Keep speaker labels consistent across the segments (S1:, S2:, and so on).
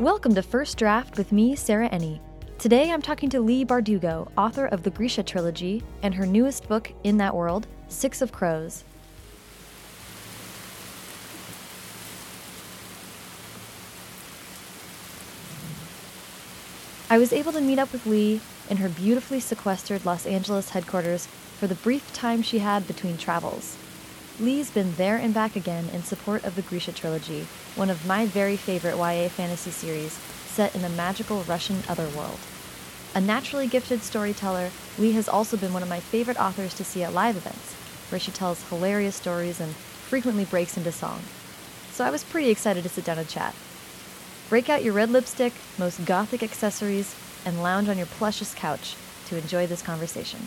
S1: Welcome to First Draft with me, Sarah Enni. Today I'm talking to Leigh Bardugo, author of the Grisha trilogy and her newest book, In That World, Six of Crows. I was able to meet up with Leigh in her beautifully sequestered Los Angeles headquarters for the brief time she had between travels. Leigh's been there and back again in support of the Grisha trilogy, one of my very favorite YA fantasy series set in the magical Russian otherworld. A naturally gifted storyteller, Leigh has also been one of my favorite authors to see at live events, where she tells hilarious stories and frequently breaks into song. So I was pretty excited to sit down and chat. Break out your red lipstick, most gothic accessories, and lounge on your plushest couch to enjoy this conversation.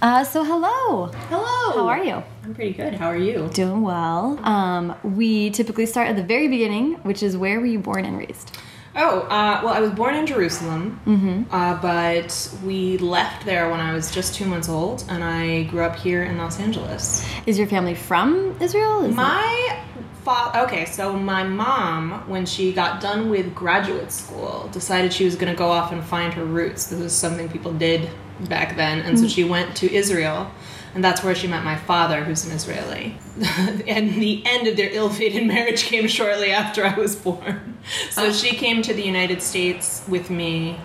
S1: Uh, so hello.
S2: Hello.
S1: How are you?
S2: I'm pretty good. How are you?
S1: Doing well. Um, we typically start at the very beginning, which is where were you born and raised?
S2: Oh, uh, well, I was born in Jerusalem,
S1: Mm-hmm.
S2: uh, but we left there when I was just two months old, and I grew up here in Los Angeles.
S1: Is your family from Israel? Is
S2: My father, okay, so my mom, when she got done with graduate school, decided she was going to go off and find her roots. This was something people did back then, and so she went to Israel. And that's where she met my father, who's an Israeli. and the end of their ill-fated marriage came shortly after I was born. So she came to the United States with me,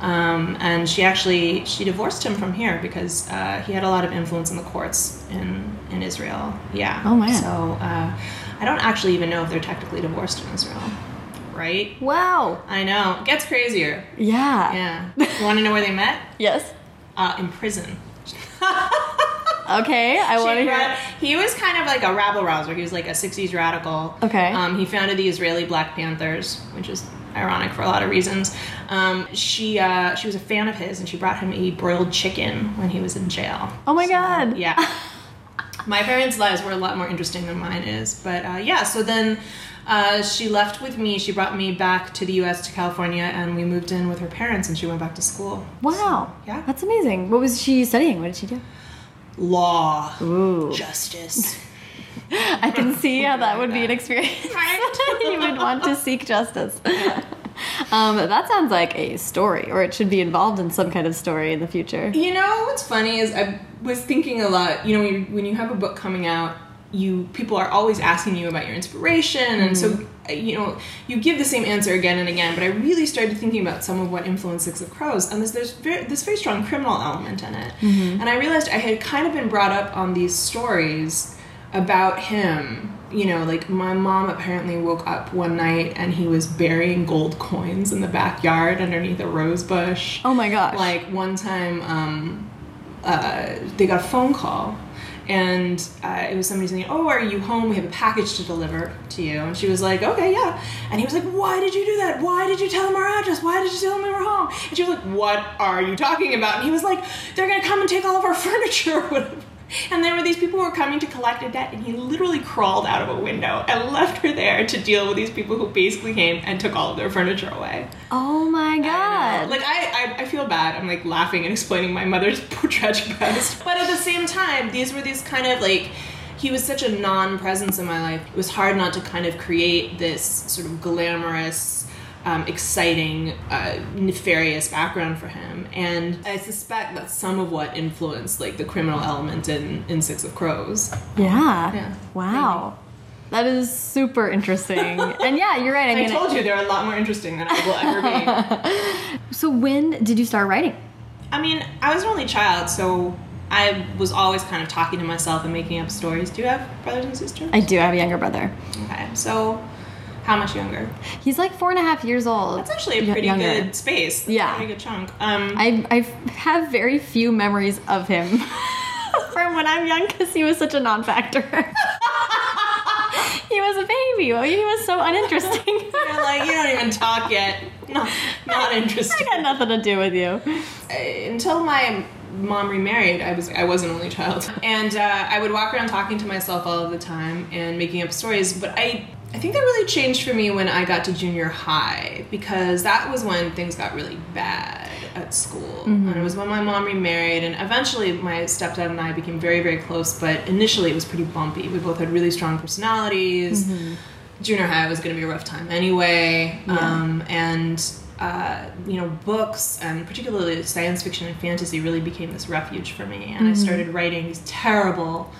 S2: um, and she actually she divorced him from here because uh, he had a lot of influence in the courts in in Israel. Yeah.
S1: Oh, man.
S2: So uh, I don't actually even know if they're technically divorced in Israel. Right?
S1: Wow.
S2: I know. It gets crazier.
S1: Yeah.
S2: Yeah. You want to know where they met?
S1: Yes.
S2: Uh, in prison.
S1: Okay, I want to hear.
S2: He was kind of like a rabble rouser. He was like a '60s radical.
S1: Okay.
S2: Um, he founded the Israeli Black Panthers, which is ironic for a lot of reasons. Um, she uh, she was a fan of his, and she brought him a broiled chicken when he was in jail.
S1: Oh my god.
S2: Yeah. My parents' lives were a lot more interesting than mine is, but uh, yeah. So then. Uh, she left with me. She brought me back to the U.S. to California, and we moved in with her parents. And she went back to school.
S1: Wow.
S2: yeah.
S1: That's amazing. What was she studying? What did she do?
S2: Law,
S1: Ooh.
S2: justice.
S1: I can see how that would be an experience. You would want to seek justice. Um, that sounds like a story, or it should be involved in some kind of story in the future.
S2: You know what's funny is I was thinking a lot. You know, when you, when you have a book coming out, you people are always asking you about your inspiration, and so uh, you know you give the same answer again and again. But I really started thinking about some of what influenced Six of Crows, and there's there's very, this very strong criminal element in it. And I realized I had kind of been brought up on these stories about him. You know, like my mom apparently woke up one night and he was burying gold coins in the backyard underneath a rose bush
S1: Oh my gosh.
S2: like one time um, uh, they got a phone call and uh, it was somebody saying oh are you home? We have a package to deliver to you. And she was like okay yeah. And he was like why did you do that? Why did you tell them our address? Why did you tell them we were home? And she was like what are you talking about? And he was like they're gonna come and take all of our furniture or whatever and there were these people who were coming to collect a debt, and he literally crawled out of a window and left her there to deal with these people who basically came and took all of their furniture away.
S1: oh my
S2: I
S1: god.
S2: Like I, I, I feel bad. I'm like laughing and explaining my mother's tragic past. But at the same time, these were these kind of like he was such a non-presence in my life. It was hard not to kind of create this sort of glamorous, um, exciting, uh, nefarious background for him. And I suspect that's some of what influenced like the criminal element in in Six of Crows.
S1: yeah.
S2: Yeah.
S1: Wow. That is super interesting. and yeah, you're right. I
S2: I told you they're a lot more interesting than I will ever be.
S1: so when did you start writing?
S2: I mean, I was an only child, so I was always kind of talking to myself and making up stories. Do you have brothers and sisters?
S1: I do. I have a younger brother.
S2: Okay, so how much younger?
S1: He's like four and a half years old.
S2: That's actually a pretty
S1: younger.
S2: good space. That's
S1: Yeah.
S2: a pretty good chunk. Um,
S1: I I have very few memories of him from when I'm young because he was such a non-factor. he was a baby. Well, he was so uninteresting.
S2: you're like you don't even talk yet. No, not
S1: interesting.
S2: I
S1: got nothing to do with you.
S2: Uh, Until my mom remarried, I was I was an only child, and uh, I would walk around talking to myself all of the time and making up stories. But I I think that really changed for me when I got to junior high because that was when things got really bad at school. And it was when my mom remarried, and eventually my stepdad and I became very, very close. But initially, it was pretty bumpy. We both had really strong personalities. Junior high was going to be a rough time anyway. Um, and uh, you know, books and particularly science fiction and fantasy really became this refuge for me. And I started writing these terrible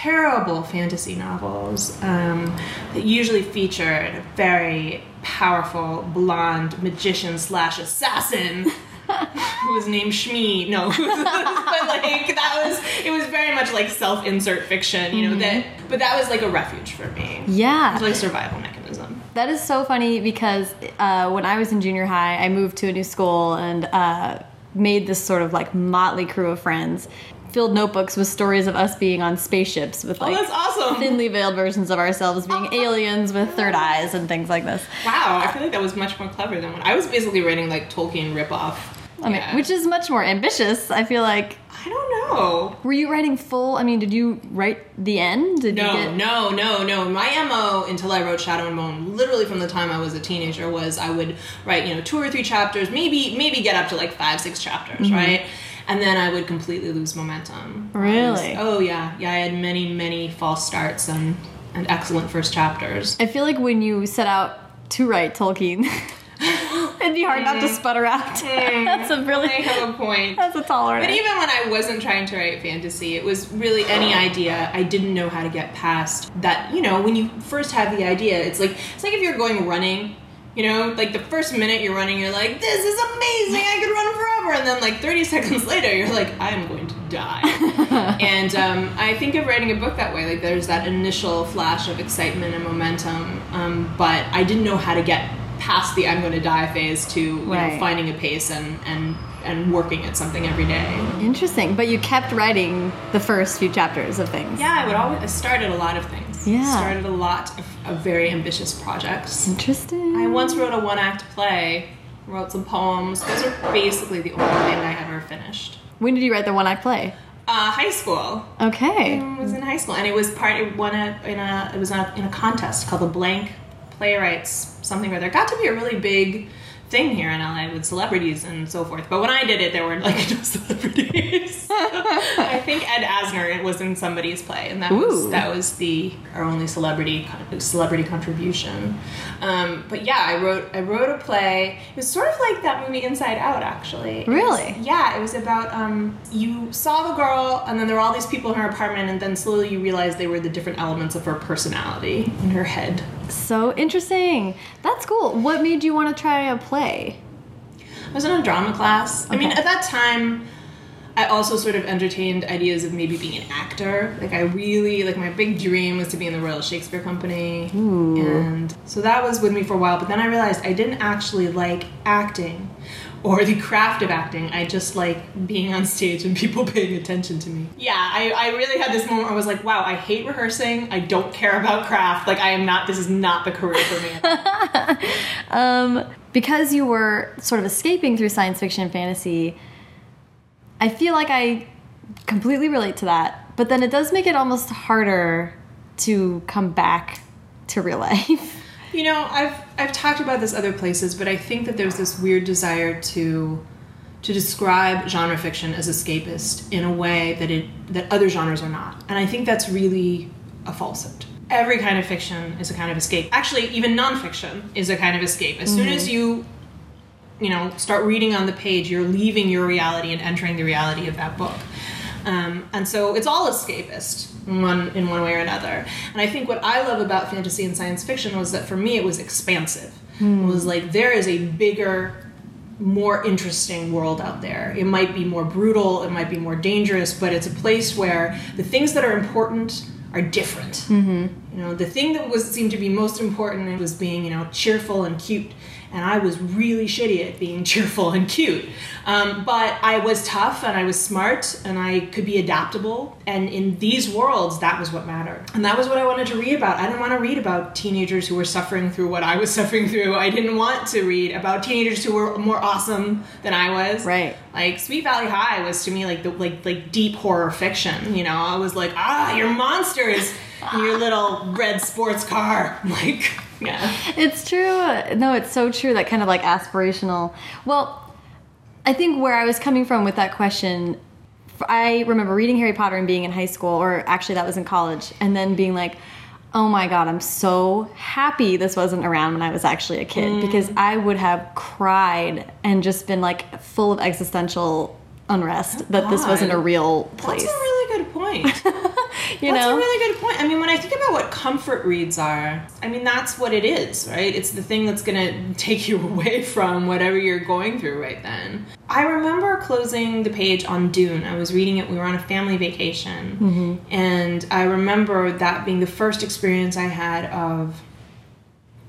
S2: terrible fantasy novels um, that usually featured a very powerful blonde magician slash assassin who was named Shmi. No, but like that was it was very much like self insert fiction, you know that. But that was like a refuge for me.
S1: Yeah.
S2: It's like a survival mechanism.
S1: That is so funny because uh, when I was in junior high, I moved to a new school and uh, made this sort of like motley crew of friends. Filled notebooks with stories of us being on spaceships with like
S2: oh, that's awesome!
S1: thinly veiled versions of ourselves being aliens with third eyes and things like this.
S2: Wow, I feel like that was much more clever than what I was basically writing like Tolkien ripoff.
S1: I mean,
S2: Yeah.
S1: which is much more ambitious. I feel like.
S2: I don't know.
S1: Were you writing full? I mean, did you write the end? Did you
S2: No,
S1: get,
S2: no, no, no. My MO until I wrote Shadow and Bone, literally from the time I was a teenager, was I would write, you know, two or three chapters, maybe maybe get up to like five, six chapters,
S1: Mm-hmm.
S2: right? And then I would completely lose momentum.
S1: Really?
S2: Was- oh yeah. Yeah, I had many, many false starts and and excellent first chapters.
S1: I feel like when you set out to write Tolkien, it'd be hard not to mm. sputter out. Mm. that's a really
S2: have a point.
S1: that's a tall order.
S2: But even when I wasn't trying to write fantasy, it was really any idea I didn't know how to get past. That you know, when you first have the idea, it's like it's like if you're going running. You know, like the first minute you're running, you're like, "This is amazing! I could run forever." And then, like 30 seconds later, you're like, "I am going to die." and um, I think of writing a book that way. Like, there's that initial flash of excitement and momentum, um, but I didn't know how to get past the "I'm going to die" phase to you know, finding a pace and and and working at something every day.
S1: Interesting, but you kept writing the first few chapters of things.
S2: Yeah, I would always I started a lot of things.
S1: Yeah.
S2: started a lot of, of very ambitious projects.
S1: Interesting.
S2: I once wrote a one act play, wrote some poems. Those are basically the only thing I ever finished.
S1: When did you write the one act play?
S2: Uh, high school.
S1: Okay.
S2: I was in high school, and it was part. It won a in a. It was a, in a contest called the Blank Playwrights something or other. It got to be a really big thing here in LA with celebrities and so forth. But when I did it, there were like no celebrities. I think Ed Asner was in somebody's play, and that
S1: Ooh.
S2: was that was the our only celebrity celebrity contribution. Um, but yeah, I wrote I wrote a play. It was sort of like that movie Inside Out, actually. It was-
S1: Really?
S2: yeah, it was about um, you saw the girl, and then there were all these people in her apartment, and then slowly you realized they were the different elements of her personality in her head.
S1: So interesting. That's cool. What made you want to try a play?
S2: I was in a drama class. I mean, at that time, I also sort of entertained ideas of maybe being an actor. Like, I really, like, my big dream was to be in the Royal Shakespeare Company. And so that was with me for a while, but then I realized I didn't actually like acting or the craft of acting. I just like being on stage and people paying attention to me. Yeah, I, I really had this moment where I was like, wow, I hate rehearsing. I don't care about craft. Like, I am not, this is not the career for me.
S1: Um, because you were sort of escaping through science fiction and fantasy, I feel like I completely relate to that. But then it does make it almost harder to come back to real life.
S2: You know, I've I've talked about this other places, but I think that there's this weird desire to to describe genre fiction as escapist in a way that it that other genres are not. And I think that's really a falsehood. Every kind of fiction is a kind of escape. Actually, even nonfiction is a kind of escape. As soon as mm-hmm. you you know start reading on the page, you're leaving your reality and entering the reality of that book. Um, and so it's all escapist in one in one way or another. And I think what I love about fantasy and science fiction was that for me it was expansive. It was like there is a bigger, more interesting world out there. It might be more brutal, it might be more dangerous, but it's a place where the things that are important are different. Mm-hmm. You know, the thing that was seemed to be most important was being, you know, cheerful and cute. And I was really shitty at being cheerful and cute. Um, but I was tough and I was smart and I could be adaptable. And in these worlds, that was what mattered. And that was what I wanted to read about. I didn't want to read about teenagers who were suffering through what I was suffering through. I didn't want to read about teenagers who were more awesome than I was.
S1: Right.
S2: Like Sweet Valley High was to me like the like like deep horror fiction. You know, I was like, ah, your monsters in your little red sports car. Like, yeah.
S1: It's true. No, it's so true. That kind of like aspirational. Well, I think where I was coming from with that question, I remember reading Harry Potter and being in high school, or actually that was in college, and then being like, oh my god, I'm so happy this wasn't around when I was actually a kid
S2: Mm.
S1: because I would have cried and just been like full of existential unrest that this wasn't a real place.
S2: That's a really good point.
S1: you
S2: That's
S1: know?
S2: a really good point. I mean, when I think about what comfort reads are, I mean, that's what it is, right? It's the thing that's going to take you away from whatever you're going through right then. I remember closing the page on Dune. I was reading it, we were on a family vacation.
S1: Mm-hmm.
S2: And I remember that being the first experience I had of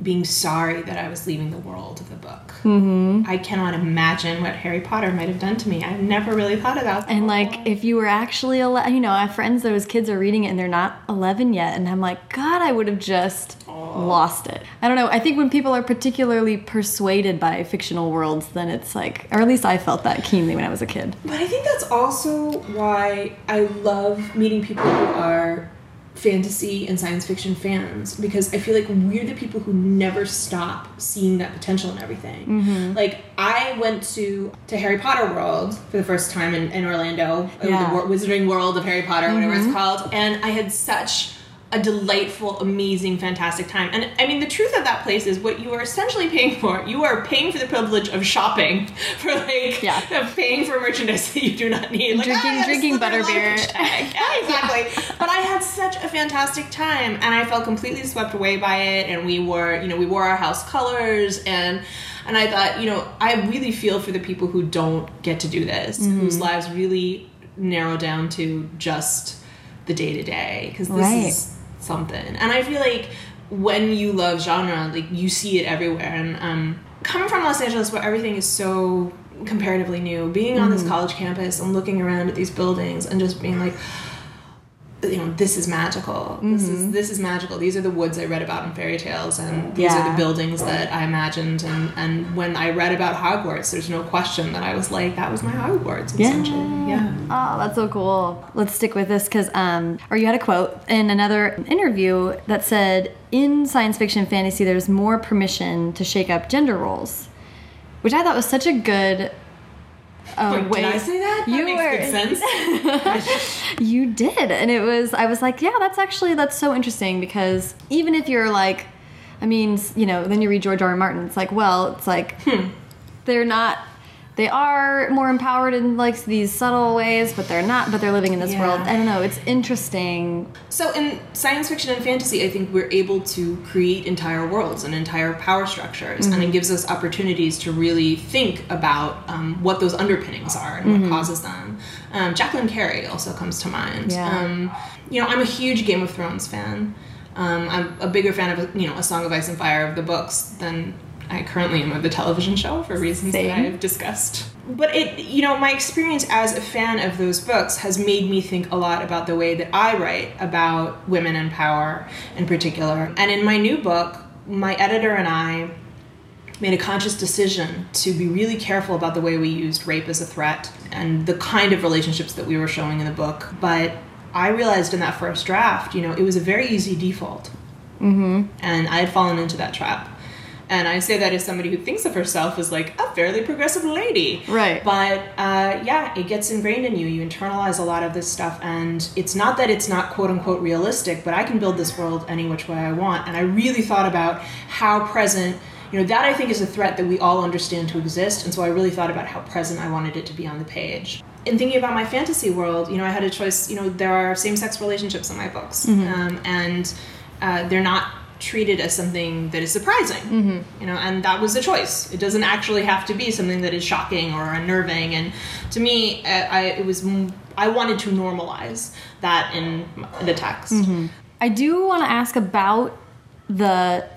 S2: being sorry that I was leaving the world of the book. Mm-hmm. I cannot imagine what Harry Potter might have done to me. I've never really thought about that.
S1: And like, if you were actually, ele- you know, I have friends those kids are reading it and they're not 11 yet, and I'm like, God, I would have just lost it. I don't know. I think when people are particularly persuaded by fictional worlds, then it's like, or at least I felt that keenly when I was a kid.
S2: But I think that's also why I love meeting people who are fantasy and science fiction fans because I feel like we're the people who never stop seeing that potential in everything. Mm-hmm. Like I went to to Harry Potter World for the first time in, in Orlando,
S1: Yeah.
S2: the Wizarding World of Harry Potter, whatever it's mm-hmm. called, and I had such a delightful, amazing, fantastic time. And I mean, the truth of that place is what you are essentially paying for. You are paying for the privilege of shopping, for like,
S1: Yeah.
S2: of paying for merchandise that you do not need. Like,
S1: Drinking-
S2: "Ah, I got a
S1: drinking butterbeer."
S2: Yeah, exactly. but I had such a fantastic time, and I felt completely swept away by it. And we wore, you know, we wore our house colors, and and I thought, you know, I really feel for the people who don't get to do this,
S1: Mm-hmm.
S2: whose lives really narrow down to just the day to day, because this
S1: Right.
S2: is something. And I feel like when you love genre, like you see it everywhere. And um, coming from Los Angeles, where everything is so comparatively new, being on
S1: Mm-hmm.
S2: this college campus and looking around at these buildings and just being like, you know, this is magical. This
S1: Mm-hmm.
S2: is this is magical. These are the woods I read about in fairy tales, and these are the buildings that I imagined. And and when I read about Hogwarts, there's no question that I was like, that was my Hogwarts. Essentially, yeah.
S1: Oh, that's so cool. Let's stick with this because, um, or you had a quote in another interview that said, in science fiction fantasy, there's more permission to shake up gender roles, which I thought was such a good. Uh,
S2: Wait,
S1: way.
S2: did I say that?
S1: You
S2: that makes
S1: were.
S2: good sense.
S1: You did, and it was. I was like, yeah, that's actually that's so interesting because even if you're like, I mean, you know, then you read George R. R. Martin. It's like, well, it's like they're not. They are more empowered in like these subtle ways, but they're not. But they're living in this
S2: Yeah.
S1: world. I don't know. It's interesting.
S2: So in science fiction and fantasy, I think we're able to create entire worlds and entire power structures, and it gives us opportunities to really think about um, what those underpinnings are and what causes them. Um, Jacqueline Carey also comes to mind.
S1: Yeah.
S2: Um, you know, I'm a huge Game of Thrones fan. Um, I'm a bigger fan of you know A Song of Ice and Fire of the books than I currently am of the television show for reasons
S1: Same.
S2: that I've discussed. But it, you know, my experience as a fan of those books has made me think a lot about the way that I write about women and power in particular. And in my new book, my editor and I made a conscious decision to be really careful about the way we used rape as a threat and the kind of relationships that we were showing in the book. But I realized in that first draft, you know, it was a very easy default. Mm-hmm. And I had fallen into that trap. And I say that as somebody who thinks of herself as like a fairly progressive lady.
S1: Right.
S2: But uh, yeah, it gets ingrained in you. You internalize a lot of this stuff. And it's not that it's not quote unquote realistic, but I can build this world any which way I want. And I really thought about how present, you know, that I think is a threat that we all understand to exist. And so I really thought about how present I wanted it to be on the page. In thinking about my fantasy world, you know, I had a choice. You know, there are same sex relationships in my books. Um, and uh, they're not treated as something that is surprising you know and that was a choice it doesn't actually have to be something that is shocking or unnerving and to me uh, I, it was m- I wanted to normalize that in the text.
S1: I do want to ask about the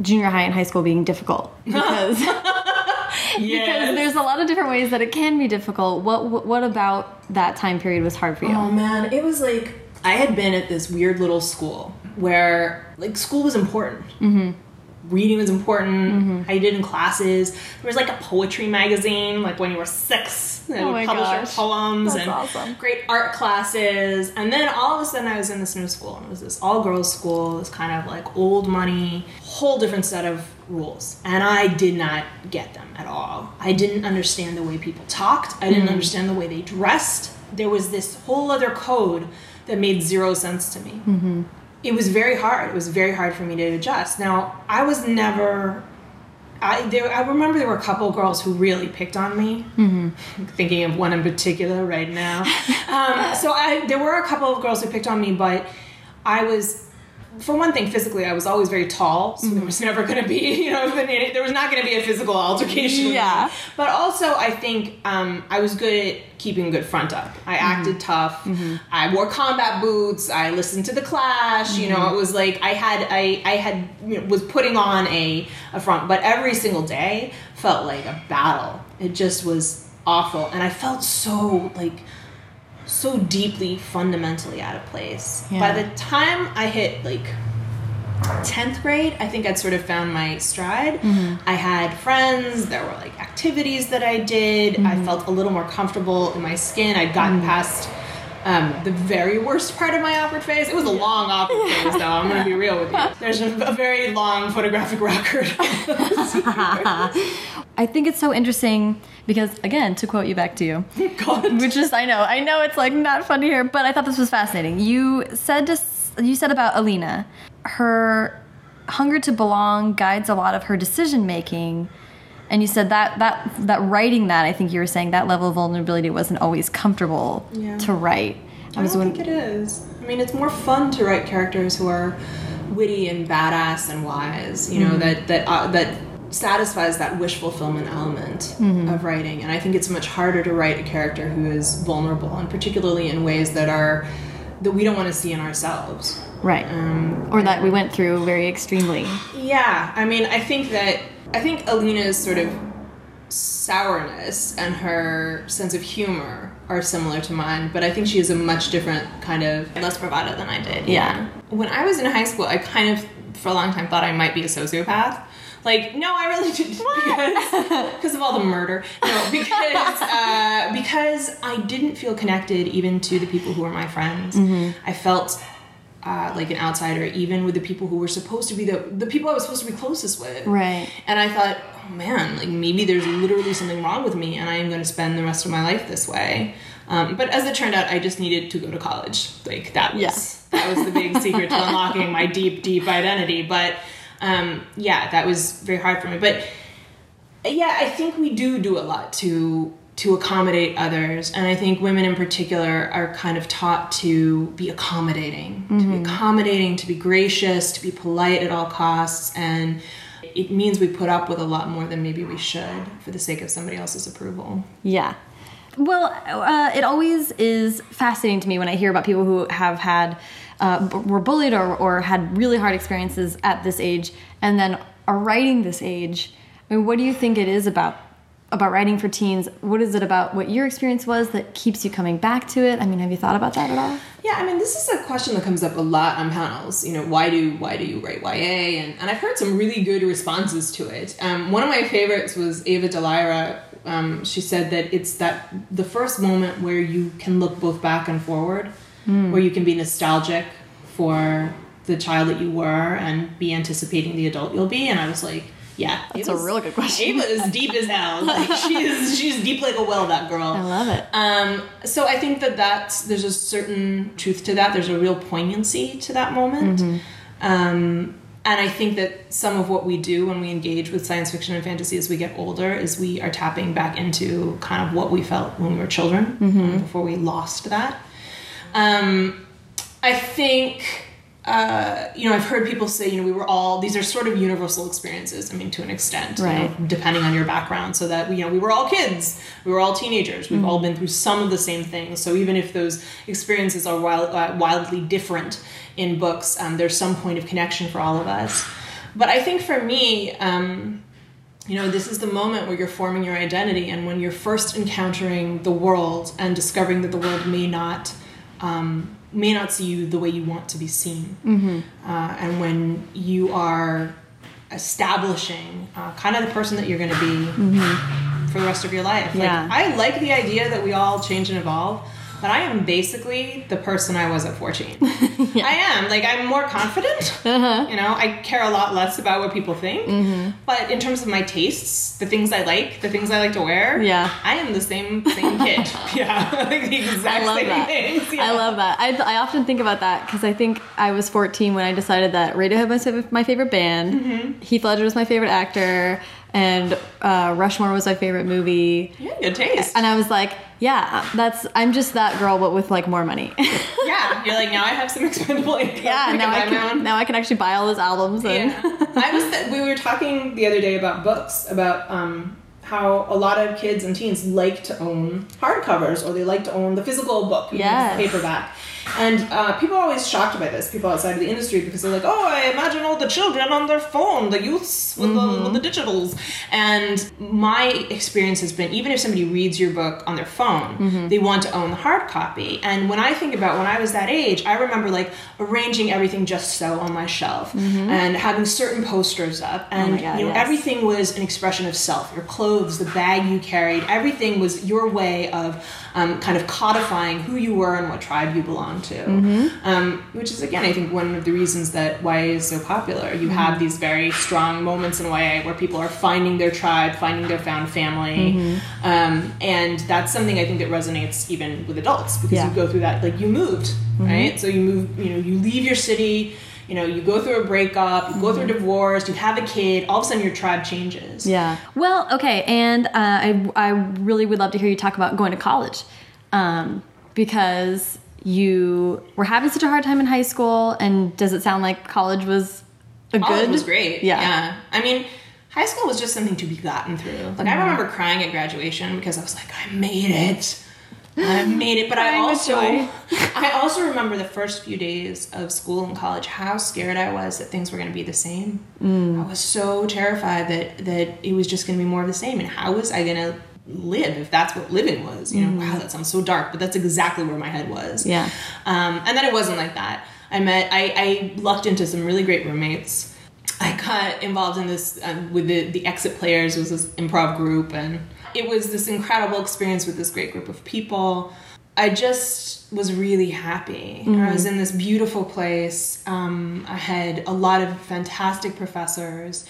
S1: junior high and high school being difficult because because there's a lot of different ways that it can be difficult. What what about that time period was hard for you?
S2: Oh man, it was like I had been at this weird little school where like school was important. Mm-hmm. Reading was important. How you did in classes. There was like a poetry magazine, like when you were six. They
S1: Oh
S2: would publish
S1: gosh.
S2: your poems
S1: That's
S2: and
S1: awesome.
S2: great art classes. And then all of a sudden, I was in this new school, and it was this all girls school. This kind of like old money, whole different set of rules, and I did not get them at all. I didn't understand the way people talked. I
S1: Mm.
S2: didn't understand the way they dressed. There was this whole other code that made zero sense to me.
S1: Mm-hmm.
S2: It was very hard. It was very hard for me to adjust. Now, I was never. I there. I remember there were a couple of girls who really picked on me.
S1: Mm-hmm.
S2: Thinking of one in particular right now. um, so I there were a couple of girls who picked on me, but I was for one thing, physically, I was always very tall, so
S1: Mm-hmm.
S2: there was never going to be, you know, there was not going to be a physical altercation. with me.
S1: Yeah.
S2: But also, I think um, I was good at keeping a good front up. I
S1: Mm-hmm.
S2: acted tough. I wore combat boots. I listened to the Clash. You know, it was like I had I I had you know, was putting on a a front, but every single day felt like a battle. It just was awful, and I felt so like so deeply fundamentally out of place.
S1: Yeah.
S2: By the time I hit like 10th grade, I think I'd sort of found my stride. Mm-hmm. I had friends, there were like activities that I did. I mm-hmm. felt a little more comfortable in my skin. I'd gotten mm-hmm. past um, the very worst part of my awkward phase. It was a long awkward phase, though. I'm to be real with you. There's a, a very long photographic record.
S1: I think it's so interesting because again, to quote you back to you,
S2: God.
S1: which is I know I know it's like not fun to hear, but I thought this was fascinating. You said to you said about Alina, her hunger to belong guides a lot of her decision making. And you said that that that writing that I think you were saying that level of vulnerability wasn't always comfortable
S2: Yeah.
S1: to write.
S2: I was don't think it is. I mean, it's more fun to write characters who are witty and badass and wise. You know that that uh, that satisfies that wish fulfillment element of writing. And I think it's much harder to write a character who is vulnerable, and particularly in ways that are that we don't want to see in ourselves.
S1: right,
S2: Um,
S1: or that we went through very extremely.
S2: yeah, I mean, I think that I think Alina's sort of sourness and her sense of humor are similar to mine, but I think she has a much different kind of less bravado than I did.
S1: Yeah.
S2: When I was in high school, I kind of for a long time thought I might be a sociopath. Like, no, I really didn't because, because of all the murder. No, because uh, because I didn't feel connected even to the people who were my friends. I felt uh, like an outsider, even with the people who were supposed to be the the people I was supposed to be closest with.
S1: Right.
S2: And I thought, oh man, like maybe there's literally something wrong with me, and I am going to spend the rest of my life this way. Um, but as it turned out, I just needed to go to college. Like that was
S1: Yeah.
S2: that was the big secret to unlocking my deep, deep identity. But um, yeah, that was very hard for me. But yeah, I think we do do a lot to to accommodate others, and I think women in particular are kind of taught to be accommodating, to be accommodating, to be gracious, to be polite at all costs, and it means we put up with a lot more than maybe we should for the sake of somebody else's approval.
S1: Yeah. Well, uh, it always is fascinating to me when I hear about people who have had, uh, b- were bullied or, or had really hard experiences at this age and then are writing this age. I mean, what do you think it is about about writing for teens? What is it about what your experience was that keeps you coming back to it? I mean, have you thought about that at all?
S2: Yeah, I mean, this is a question that comes up a lot on panels. You know, why do why do you write YA? And, and I've heard some really good responses to it. Um, one of my favorites was Ava Dellaira. Um, she said that it's that the first moment where you can look both back and forward, where you can be nostalgic for the child that you were and be anticipating the adult you'll be. And I was like, yeah,
S1: That's a
S2: Ava's-
S1: really good question.
S2: Ava is deep as hell. Like, she is she's deep like a well. That girl.
S1: I love it.
S2: Um, so I think that that's there's a certain truth to that. There's a real poignancy to that moment. Um, and I think that some of what we do when we engage with science fiction and fantasy as we get older is we are tapping back into kind of what we felt when we were children um, before we lost that. Um, I think uh, you know, I've heard people say, you know, we were all these are sort of universal experiences. I mean, to an extent, you know, depending on your background. So that you know, we were all kids, we were all teenagers, we've all been through some of the same things. So even if those experiences are wild, uh, wildly different in books, um, there's some point of connection for all of us. But I think for me. Um, you know, this is the moment where you're forming your identity, and when you're first encountering the world and discovering that the world may not um, may not see you the way you want to be seen, uh, and when you are establishing uh, kind of the person that you're going to be for the rest of your life.
S1: Yeah.
S2: Like, I like the idea that we all change and evolve. But I am basically the person I was at 14. I am. Like, I'm more confident.
S1: Uh-huh.
S2: You know, I care a lot less about what people think.
S1: Mm-hmm.
S2: But in terms of my tastes, the things I like, the things I like to wear,
S1: Yeah.
S2: I am the same same kid. yeah, like the exact
S1: I love
S2: same
S1: that.
S2: things. Yeah.
S1: I love that. I, I often think about that because I think I was 14 when I decided that Radiohead was my- my favorite band,
S2: Mm-hmm.
S1: Heath Ledger was my favorite actor, and uh, Rushmore was my favorite movie.
S2: Yeah, good taste.
S1: And I was like, yeah, that's I'm just that girl, but with like more money.
S2: yeah, you're like now I have some expendable income.
S1: yeah, now I can now I can actually buy all those albums. And
S2: Yeah. I was. Th- we were talking the other day about books, about um, how a lot of kids and teens like to own hardcovers, or they like to own the physical book, even if it's
S1: Yes.
S2: paperback. And uh, people are always shocked by this. People outside of the industry because they're like, "Oh, I imagine all the children on their phone, the youths with, the, mm-hmm. with the digitals." And my experience has been, even if somebody reads your book on their phone, mm-hmm. they want to own the hard copy. And when I think about when I was that age, I remember like arranging everything just so on my shelf mm-hmm. and having certain posters up, oh and
S1: Oh God,
S2: you know
S1: yes.
S2: everything was an expression of self. Your clothes, the bag you carried, everything was your way of um, kind of codifying who you were and what tribe you belonged to.
S1: Mm-hmm.
S2: Um, which is again, I think, one of the reasons that YA is so popular. You
S1: Mm-hmm.
S2: have these very strong moments in YA where people are finding their tribe, finding their found family,
S1: Mm-hmm.
S2: um, and that's something I think that resonates even with adults because
S1: Yeah. Mm-hmm.
S2: you go through that. Like you moved, right? So you move, you know, you leave your city. You know, you go through a breakup, you go through a divorce, you have a kid. All of a sudden, your tribe changes.
S1: Mm-hmm. Yeah. Well, okay, and uh, I I really would love to hear you talk about going to college, um, because you were having such a hard time in high school, and does it sound like college was a
S2: College
S1: good?
S2: was great.
S1: Yeah.
S2: Yeah. I mean, high school was just something to be gotten through. Like
S1: Mm-hmm.
S2: I remember crying at graduation because I was like, I made it. I made it. But I also. I also remember the first few days of school and college how scared I was that things were gonna be the same.
S1: Mm.
S2: I was so terrified that that it was just gonna be more of the same. And how was I gonna live if that's what living was? You know, wow, that sounds so dark, but that's exactly where my head was.
S1: Mm. Yeah.
S2: Um, and then it wasn't like that. I met, I, I lucked into some really great roommates. I got involved in this um, with the, the Exit Players, was this improv group, and it was this incredible experience with this great group of people. I just was really happy. I was in this beautiful place. Um, I had a lot of fantastic professors.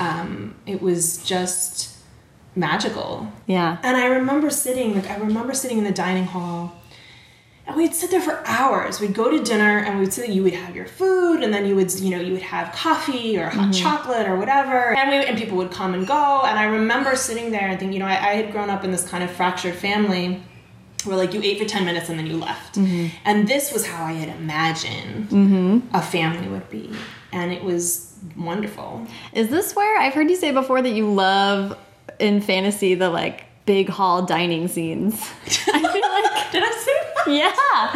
S2: Um, it was just magical.
S1: Yeah.
S2: And I remember sitting, like I remember sitting in the dining hall, and we'd sit there for hours. We'd go to dinner, and we'd sit. You would have your food, and then you would, you know, you would have coffee or hot mm-hmm. chocolate or whatever, and we and people would come and go. And I remember sitting there and thinking, you know, I, I had grown up in this kind of fractured family. Where like you ate for 10 minutes and then you left. Mm-hmm. And this was how I had imagined mm-hmm. a family would be. And it was wonderful.
S1: Is this where I've heard you say before that you love in fantasy the like big hall dining scenes? I feel like
S2: Did I say that?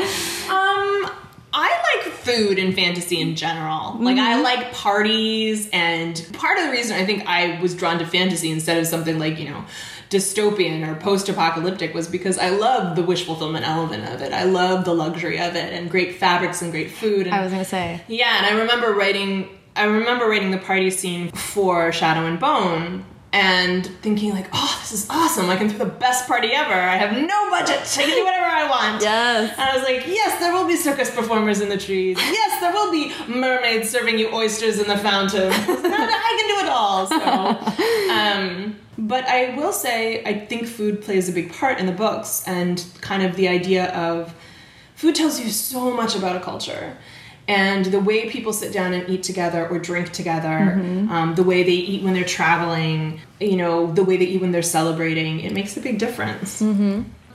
S1: yeah.
S2: Um, I like food and fantasy in general. Like I like parties, and part of the reason I think I was drawn to fantasy instead of something like you know dystopian or post-apocalyptic was because I love the wish fulfillment element of it. I love the luxury of it and great fabrics and great food. And
S1: I was gonna say.
S2: yeah, and I remember writing I remember writing the party scene for Shadow and Bone and thinking like, oh, this is awesome. I can throw the best party ever. I have no budget. I can do whatever I want.
S1: Yes.
S2: And I was like, yes, there will be circus performers in the trees. Yes, there will be mermaids serving you oysters in the fountain. I can do it all. So, um, but I will say, I think food plays a big part in the books, and kind of the idea of food tells you so much about a culture. And the way people sit down and eat together or drink together, um, the way they eat when they're traveling, you know, the way they eat when they're celebrating, it makes a big difference.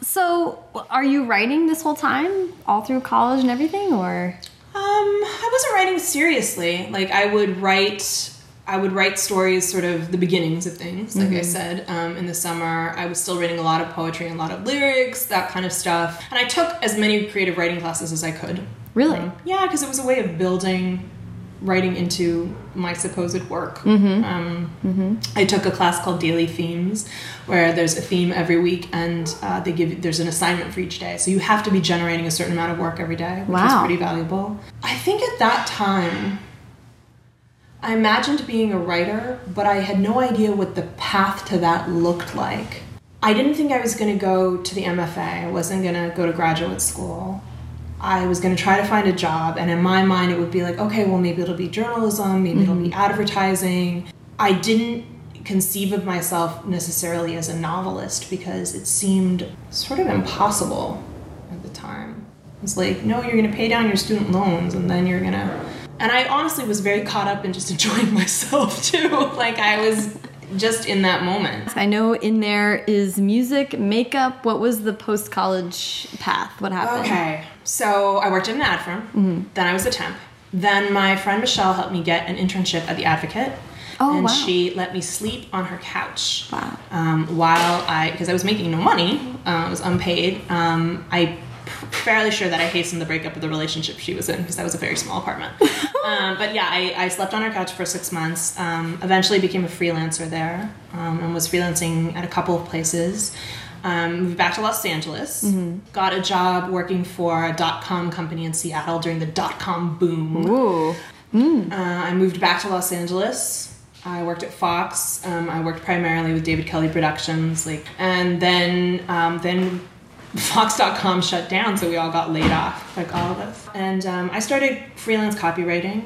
S1: So, are you writing this whole time, all through college and everything, or?
S2: Um, I wasn't writing seriously. Like I would write, I would write stories, sort of the beginnings of things. Like I said, um, in the summer, I was still reading a lot of poetry and a lot of lyrics, that kind of stuff. And I took as many creative writing classes as I could.
S1: Really?
S2: Um, yeah, because it was a way of building writing into my supposed work. Um, I took a class called Daily Themes, where there's a theme every week, and uh, they give there's an assignment for each day. So you have to be generating a certain amount of work every day, which was pretty valuable. I think at that time. I imagined being a writer, but I had no idea what the path to that looked like. I didn't think I was going to go to the MFA. I wasn't going to go to graduate school. I was going to try to find a job, and in my mind, it would be like, okay, well, maybe it'll be journalism, maybe it'll be mm-hmm. advertising. I didn't conceive of myself necessarily as a novelist because it seemed sort of impossible at the time. It's like, no, you're going to pay down your student loans, and then you're going to. And I honestly was very caught up in just enjoying myself too. like, I was just in that moment.
S1: I know in there is music, makeup. What was the post college path? What happened?
S2: Okay, so I worked in an ad firm. Then I was a temp. Then my friend Michelle helped me get an internship at the Advocate.
S1: Oh,
S2: and
S1: wow.
S2: she let me sleep on her couch.
S1: Wow.
S2: Um, while I, because I was making no money, uh, I was unpaid. Um, I fairly sure that I hastened the breakup of the relationship she was in because that was a very small apartment. um, but yeah, I, I slept on her couch for six months. Um, eventually became a freelancer there um, and was freelancing at a couple of places. Um, moved back to Los Angeles. Got a job working for a dot com company in Seattle during the dot com boom.
S1: Ooh.
S2: Uh, I moved back to Los Angeles. I worked at Fox. Um, I worked primarily with David Kelley Productions, like, and then um, then Fox.com shut down, so we all got laid off, like all of us. And um, I started freelance copywriting.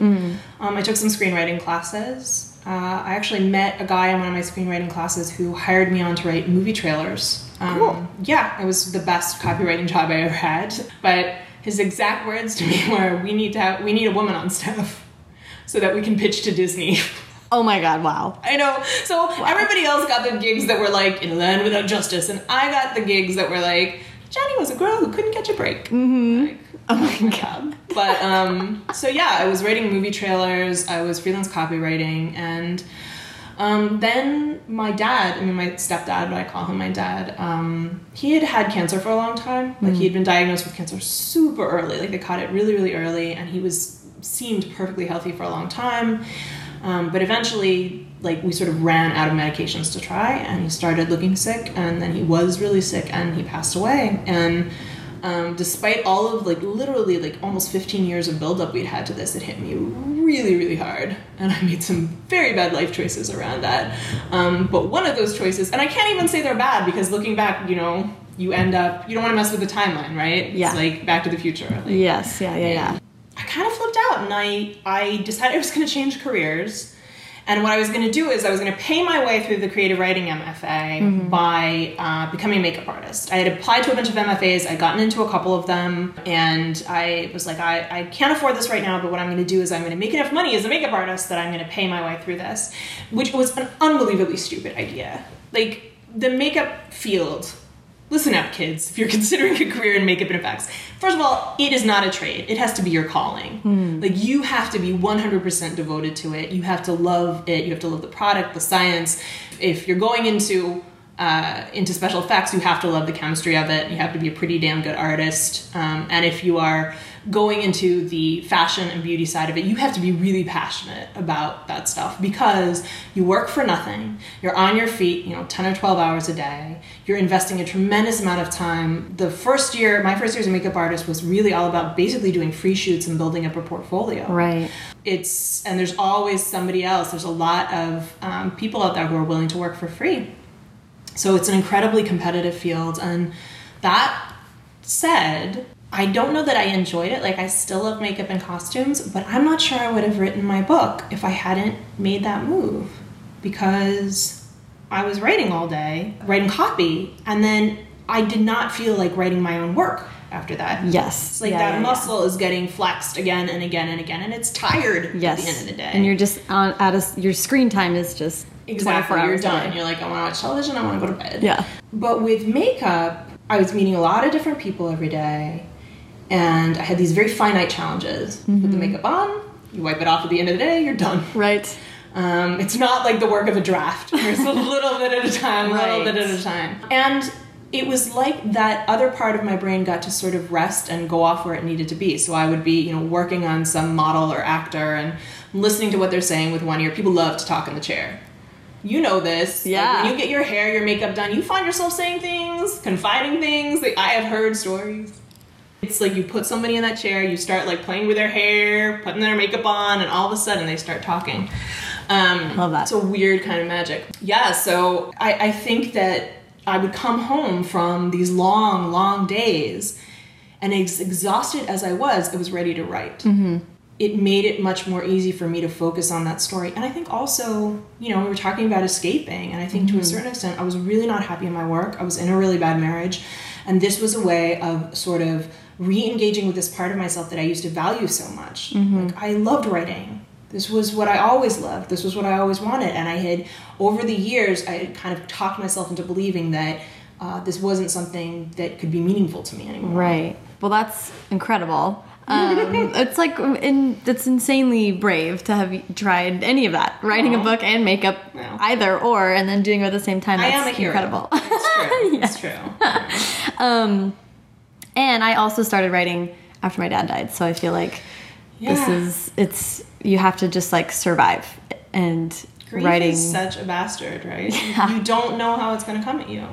S2: Um, I took some screenwriting classes. Uh, I actually met a guy in one of my screenwriting classes who hired me on to write movie trailers. Um,
S1: Cool.
S2: Yeah, it was the best copywriting job I ever had. But his exact words to me were, "We need to have, we need a woman on staff." so that we can pitch to Disney.
S1: Oh my god, wow.
S2: I know. So everybody else got the gigs that were like in Land Without Justice, and I got the gigs that were like Jenny was a girl who couldn't catch a break. Mm-hmm. Like, oh my god. But um, so yeah, I was writing movie trailers. I was freelance copywriting, and um, then my dad, I mean my stepdad, but I call him my dad. Um, he had had cancer for a long time. Like he had been diagnosed with cancer super early. Like they caught it really, really early, and he was seemed perfectly healthy for a long time. Um, but eventually, like we sort of ran out of medications to try, and he started looking sick, and then he was really sick, and he passed away. And um, despite all of like literally like almost 15 years of buildup we'd had to this, it hit me really, really hard, and I made some very bad life choices around that. Um, but one of those choices, and I can't even say they're bad because looking back, you know, you end up you don't want to mess with the timeline, right?
S1: Yeah.
S2: It's like Back to the Future. Like,
S1: Yes, yeah, yeah, yeah.
S2: I kind of flipped out and I, I decided I was going to change careers. And what I was going to do is I was going to pay my way through the creative writing MFA by uh, becoming a makeup artist. I had applied to a bunch of MFAs, I'd gotten into a couple of them, and I was like, I, I can't afford this right now, but what I'm going to do is I'm going to make enough money as a makeup artist that I'm going to pay my way through this, which was an unbelievably stupid idea. Like, the makeup field Listen up, kids. If you're considering a career in makeup and effects, first of all, it is not a trade. It has to be your calling. Like, you have to be 100% devoted to it. You have to love it. You have to love the product, the science. If you're going into uh, into special effects, you have to love the chemistry of it. You have to be a pretty damn good artist. Um, and if you are going into the fashion and beauty side of it, you have to be really passionate about that stuff because you work for nothing. You're on your feet, you know, 10 or 12 hours a day. You're investing a tremendous amount of time. The first year, my first year as a makeup artist was really all about basically doing free shoots and building up a portfolio
S1: Right.
S2: it's and there's always somebody else there's a lot of um, people out there who are willing to work for free so it's an incredibly competitive field and that said i don't know that i enjoyed it like i still love makeup and costumes but i'm not sure i would have written my book if i hadn't made that move because i was writing all day writing copy and then i did not feel like writing my own work after that
S1: Yes.
S2: it's like
S1: Yeah,
S2: that
S1: yeah, yeah.
S2: muscle is getting flexed again and again and again, and it's tired
S1: Yes.
S2: at the end of the day.
S1: And you're just on at a s- your screen time is just
S2: exactly
S1: 24
S2: you're done.
S1: day.
S2: You're like, I want to watch television. I want to go to bed.
S1: Yeah.
S2: But with makeup, I was meeting a lot of different people every day, and I had these very finite challenges. Put the makeup on, you wipe it off at the end of the day, you're done.
S1: Right.
S2: Um, it's not like the work of a draft. There's a little bit at a time, a little bit at a time. And it was like that other part of my brain got to sort of rest and go off where it needed to be. So I would be, you know, working on some model or actor and listening to what they're saying with one ear. People love to talk in the chair. You know this. Like,
S1: Yeah.
S2: when you get your hair, your makeup done, you find yourself saying things, confiding things. Like, I have heard stories. It's like you put somebody in that chair, you start like playing with their hair, putting their makeup on, and all of a sudden they start talking. Um,
S1: Love that.
S2: It's a weird kind of magic. Yeah, so I, I think that I would come home from these long, long days, and as exhausted as I was, I was ready to write.
S1: Mm-hmm.
S2: It made it much more easy for me to focus on that story. And I think also, you know, we were talking about escaping, and I think
S1: Mm-hmm.
S2: to a certain extent, I was really not happy in my work. I was in a really bad marriage, and this was a way of sort of re-engaging with this part of myself that I used to value so much.
S1: Mm-hmm.
S2: Like I loved writing. This was what I always loved. This was what I always wanted, and I had over the years I had kind of talked myself into believing that uh, this wasn't something that could be meaningful to me anymore.
S1: Right. Well, that's incredible. Um, it's like in, it's insanely brave to have tried any of that, writing a book and makeup,
S2: Yeah.
S1: either or, and then doing it at the same time.
S2: I
S1: That's
S2: am a hero.
S1: incredible.
S2: It's true. It's true.
S1: um, and I also started writing after my dad died, so I feel like this is it's you have to just like survive and
S2: Grief
S1: writing.
S2: is such a bastard, right?
S1: Yeah.
S2: You don't know how it's going to come at you.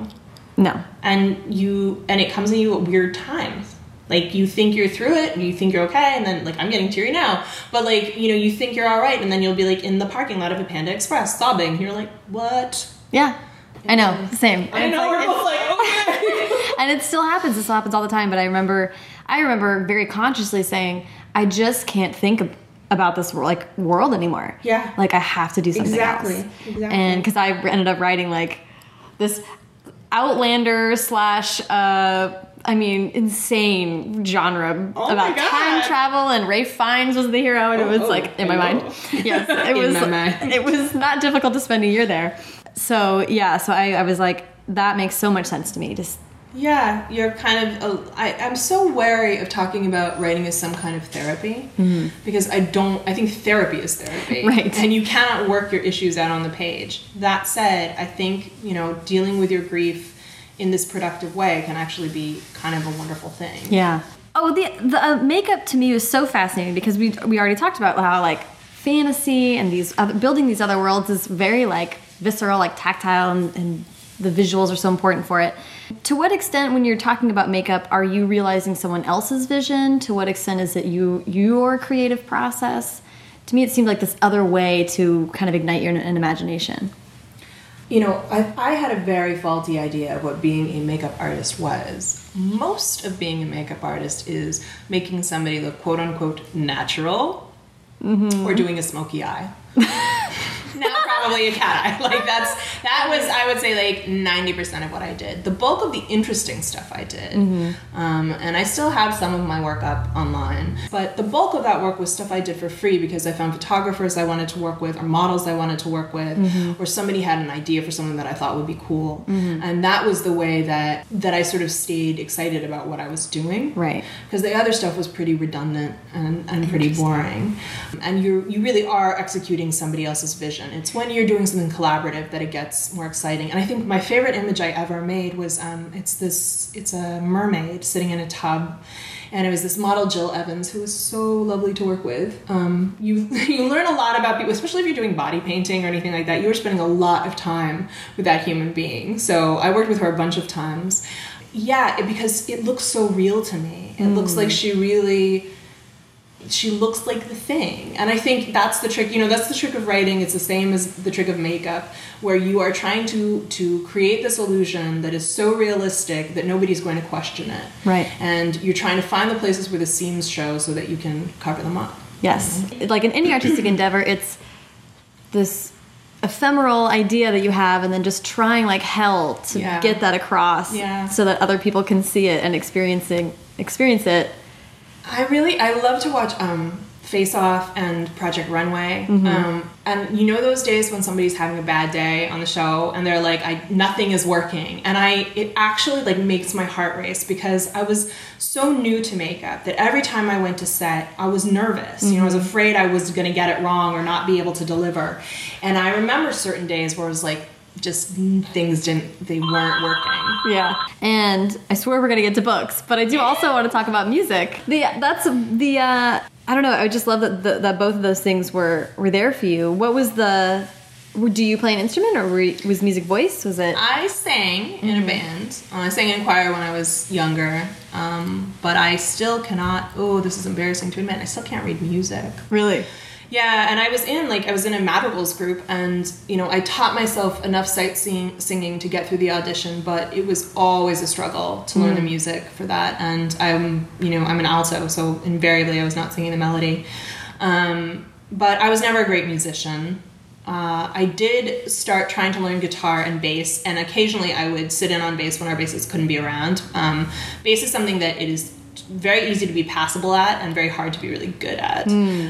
S1: no,
S2: and you and it comes at you at weird times like you think you're through it and you think you're okay and then like i'm getting teary now but like you know you think you're all right and then you'll be like in the parking lot of a panda express sobbing you're like what
S1: yeah, I know, same.
S2: i know
S1: like-
S2: we're both like okay
S1: and it still happens. It still happens all the time. But I remember, I remember very consciously saying, I just can't think about this wor- like world anymore.
S2: Yeah.
S1: like I have to do something
S2: Exactly.
S1: else.
S2: Exactly.
S1: And because I ended up writing like this Outlander slash. uh I mean, insane genre
S2: Oh
S1: about time travel, and Ralph Fiennes was the hero, and
S2: Oh,
S1: it was
S2: oh,
S1: like in my mind. Yes, it
S2: In
S1: was.
S2: my mind.
S1: It was not difficult to spend a year there. So yeah, so I, I was like, that makes so much sense to me. Just
S2: yeah you're kind of uh, I, i'm so wary of talking about writing as some kind of therapy because i don't i think therapy is therapy
S1: Right.
S2: and you cannot work your issues out on the page that said i think you know dealing with your grief in this productive way can actually be kind of a wonderful thing
S1: Yeah. Oh, the the uh, makeup to me was so fascinating because we we already talked about how like fantasy and these other, building these other worlds is very like visceral, like tactile, and, and the visuals are so important for it. To what extent, when you're talking about makeup, are you realizing someone else's vision? To what extent is it you your creative process? To me, it seemed like this other way to kind of ignite your an imagination.
S2: You know, I, I had a very faulty idea of what being a makeup artist was. Most of being a makeup artist is making somebody look quote unquote natural mm-hmm. or doing a smoky eye. now probably a cat eye. Like that's that was I would say like ninety percent of what I did. The bulk of the interesting stuff I did, mm-hmm. um, and I still have some of my work up online. But the bulk of that work was stuff I did for free because I found photographers I wanted to work with, or models I wanted to work with, mm-hmm. or somebody had an idea for something that I thought would be cool, mm-hmm. and that was the way that that I sort of stayed excited about what I was doing.
S1: Right.
S2: because the other stuff was pretty redundant and, and pretty boring. And you you really are executing somebody else's vision it's when you're doing something collaborative that it gets more exciting and i think my favorite image i ever made was um, it's this it's a mermaid sitting in a tub and it was this model Jill Evans who was so lovely to work with. Um, you you learn a lot about people, especially if you're doing body painting or anything like that. You are spending a lot of time with that human being. So I worked with her a bunch of times. Yeah, it, because it looks so real to me. It looks like she really she looks like the thing. And I think that's the trick, you know, that's the trick of writing. It's the same as the trick of makeup, where you are trying to to create this illusion that is so realistic that nobody's going to question it.
S1: Right.
S2: And you're trying to find the places where the seams show so that you can cover them up.
S1: Yes. Mm-hmm. Like in any artistic endeavor, it's this ephemeral idea that you have and then just trying like hell to
S2: Yeah.
S1: get that across
S2: Yeah.
S1: so that other people can see it and experiencing experience it.
S2: I really I love to watch um Face Off and Project Runway.
S1: Mm-hmm.
S2: Um, and you know those days when somebody's having a bad day on the show and they're like, I nothing is working. And I it actually like makes my heart race because I was so new to makeup that every time I went to set, I was nervous. You know, I was afraid I was gonna get it wrong or not be able to deliver. And I remember certain days where it was like just things didn't they weren't working.
S1: Yeah. And I swear we're gonna get to books, but I do also want to talk about music. The that's the uh, I don't know. I just love that the, that both of those things were were there for you. What was the? Do you play an instrument, or were, was music voice? Was it?
S2: I sang in a band. Uh, I sang in choir when I was younger, um, but I still cannot. Oh, this is embarrassing to admit. I still can't read music.
S1: Really?
S2: Yeah, and I was in like I was in a madrigals group, and you know I taught myself enough sightseeing singing to get through the audition, but it was always a struggle to learn the music for that. And I'm you know I'm an alto, so invariably I was not singing the melody. Um, but I was never a great musician. Uh, I did start trying to learn guitar and bass, and occasionally I would sit in on bass when our bassist couldn't be around. Um, bass is something that it is very easy to be passable at and very hard to be really good at.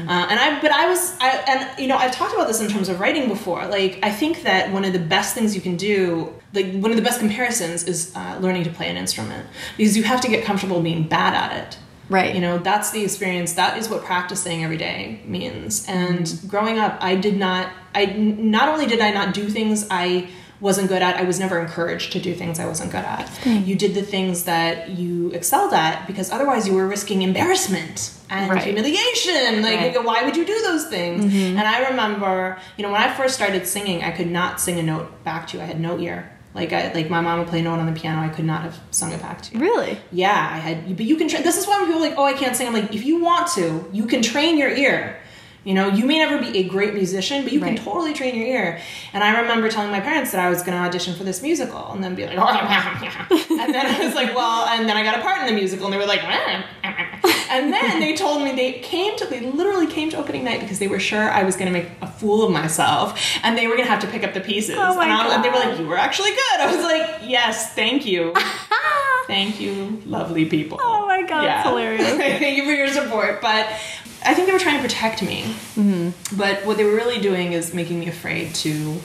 S2: Uh, and I, but I was, I, and you know, I've talked about this in terms of writing before. Like, I think that one of the best things you can do, like one of the best comparisons, is uh, learning to play an instrument because you have to get comfortable being bad at it.
S1: Right.
S2: You know, that's the experience. That is what practicing every day means. And growing up, I did not, I not only did I not do things I wasn't good at, I was never encouraged to do things I wasn't good at. You did the things that you excelled at because otherwise you were risking embarrassment and
S1: Right.
S2: humiliation. Like,
S1: Right.
S2: why would you do those things? Mm-hmm. And I remember, you know, when I first started singing, I could not sing a note back to you. I had note ear. Like, I, like my mom would play a note on the piano, I could not have sung it back to you.
S1: Really?
S2: Yeah, I had, but you can. Tra- this is why people are like, oh, I can't sing. I'm like, if you want to, you can train your ear. You know, you may never be a great musician, but you
S1: Right.
S2: can totally train your ear. And I remember telling my parents that I was going to audition for this musical, and then be like, and then I was like, well, and then I got a part in the musical, and they were like, and then they told me they came to, they literally came to opening night because they were sure I was going to make a fool of myself, and they were going to have to pick up the pieces.
S1: Oh
S2: and, I and they were like, you were actually good. I was like, yes, thank you. Thank you, lovely people.
S1: Oh my God, it's hilarious.
S2: Thank you for your support. But I think they were trying to protect me.
S1: Mm-hmm.
S2: But what they were really doing is making me afraid to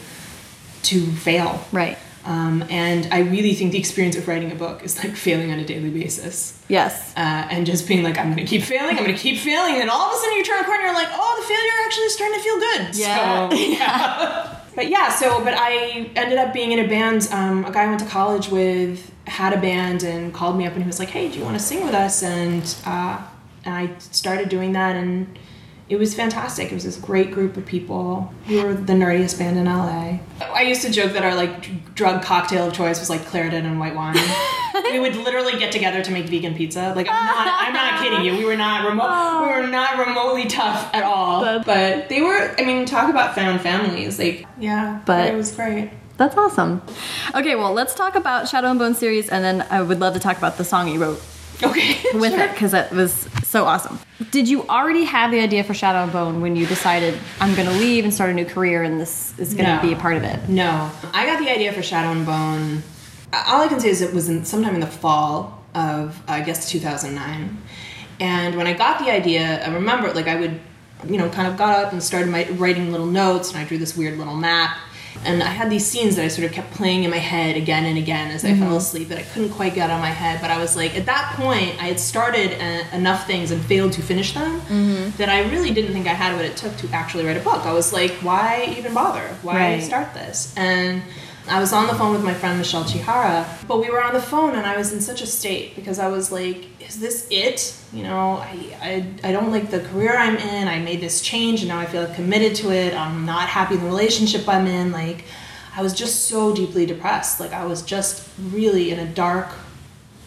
S2: to fail.
S1: Right.
S2: Um, and I really think the experience of writing a book is like failing on a daily basis.
S1: Yes.
S2: Uh, and just being like, I'm going to keep failing, I'm going to keep failing. And all of a sudden you turn a corner and you're like, oh, the failure actually is starting to feel good.
S1: Yeah.
S2: So, yeah. but yeah, so, but I ended up being in a band. Um, a guy I went to college with had a band and called me up and he was like, hey, do you want to sing with us? And, uh, and I started doing that and it was fantastic. It was this great group of people. We were the nerdiest band in LA. I used to joke that our like drug cocktail of choice was like Claritin and white wine. we would literally get together to make vegan pizza. Like I'm not, I'm not kidding you. We were not remote. Oh. We were not remotely tough at all. But they were. I mean, talk about found families. Like yeah,
S1: But-
S2: it was great.
S1: That's awesome. Okay, well, let's talk about Shadow and Bone series, and then I would love to talk about the song you wrote
S2: Okay,
S1: with
S2: sure.
S1: it because it was so awesome. Did you already have the idea for Shadow and Bone when you decided I'm going to leave and start a new career, and this is going to
S2: No.
S1: be a part of it?
S2: No, I got the idea for Shadow and Bone. All I can say is it was in, sometime in the fall of I guess 2009. And when I got the idea, I remember like I would, you know, kind of got up and started my, writing little notes, and I drew this weird little map. And I had these scenes that I sort of kept playing in my head again and again as I fell asleep that I couldn't quite get out of my head. But I was like, at that point, I had started uh, enough things and failed to finish them that I really didn't think I had what it took to actually write a book. I was like, why even bother? Why
S1: Right.
S2: start this? And I was on the phone with my friend Michelle Chihara, but we were on the phone and I was in such a state because I was like, is this it? You know, I, I, I don't like the career I'm in. I made this change and now I feel committed to it. I'm not happy in the relationship I'm in. Like, I was just so deeply depressed. Like, I was just really in a dark,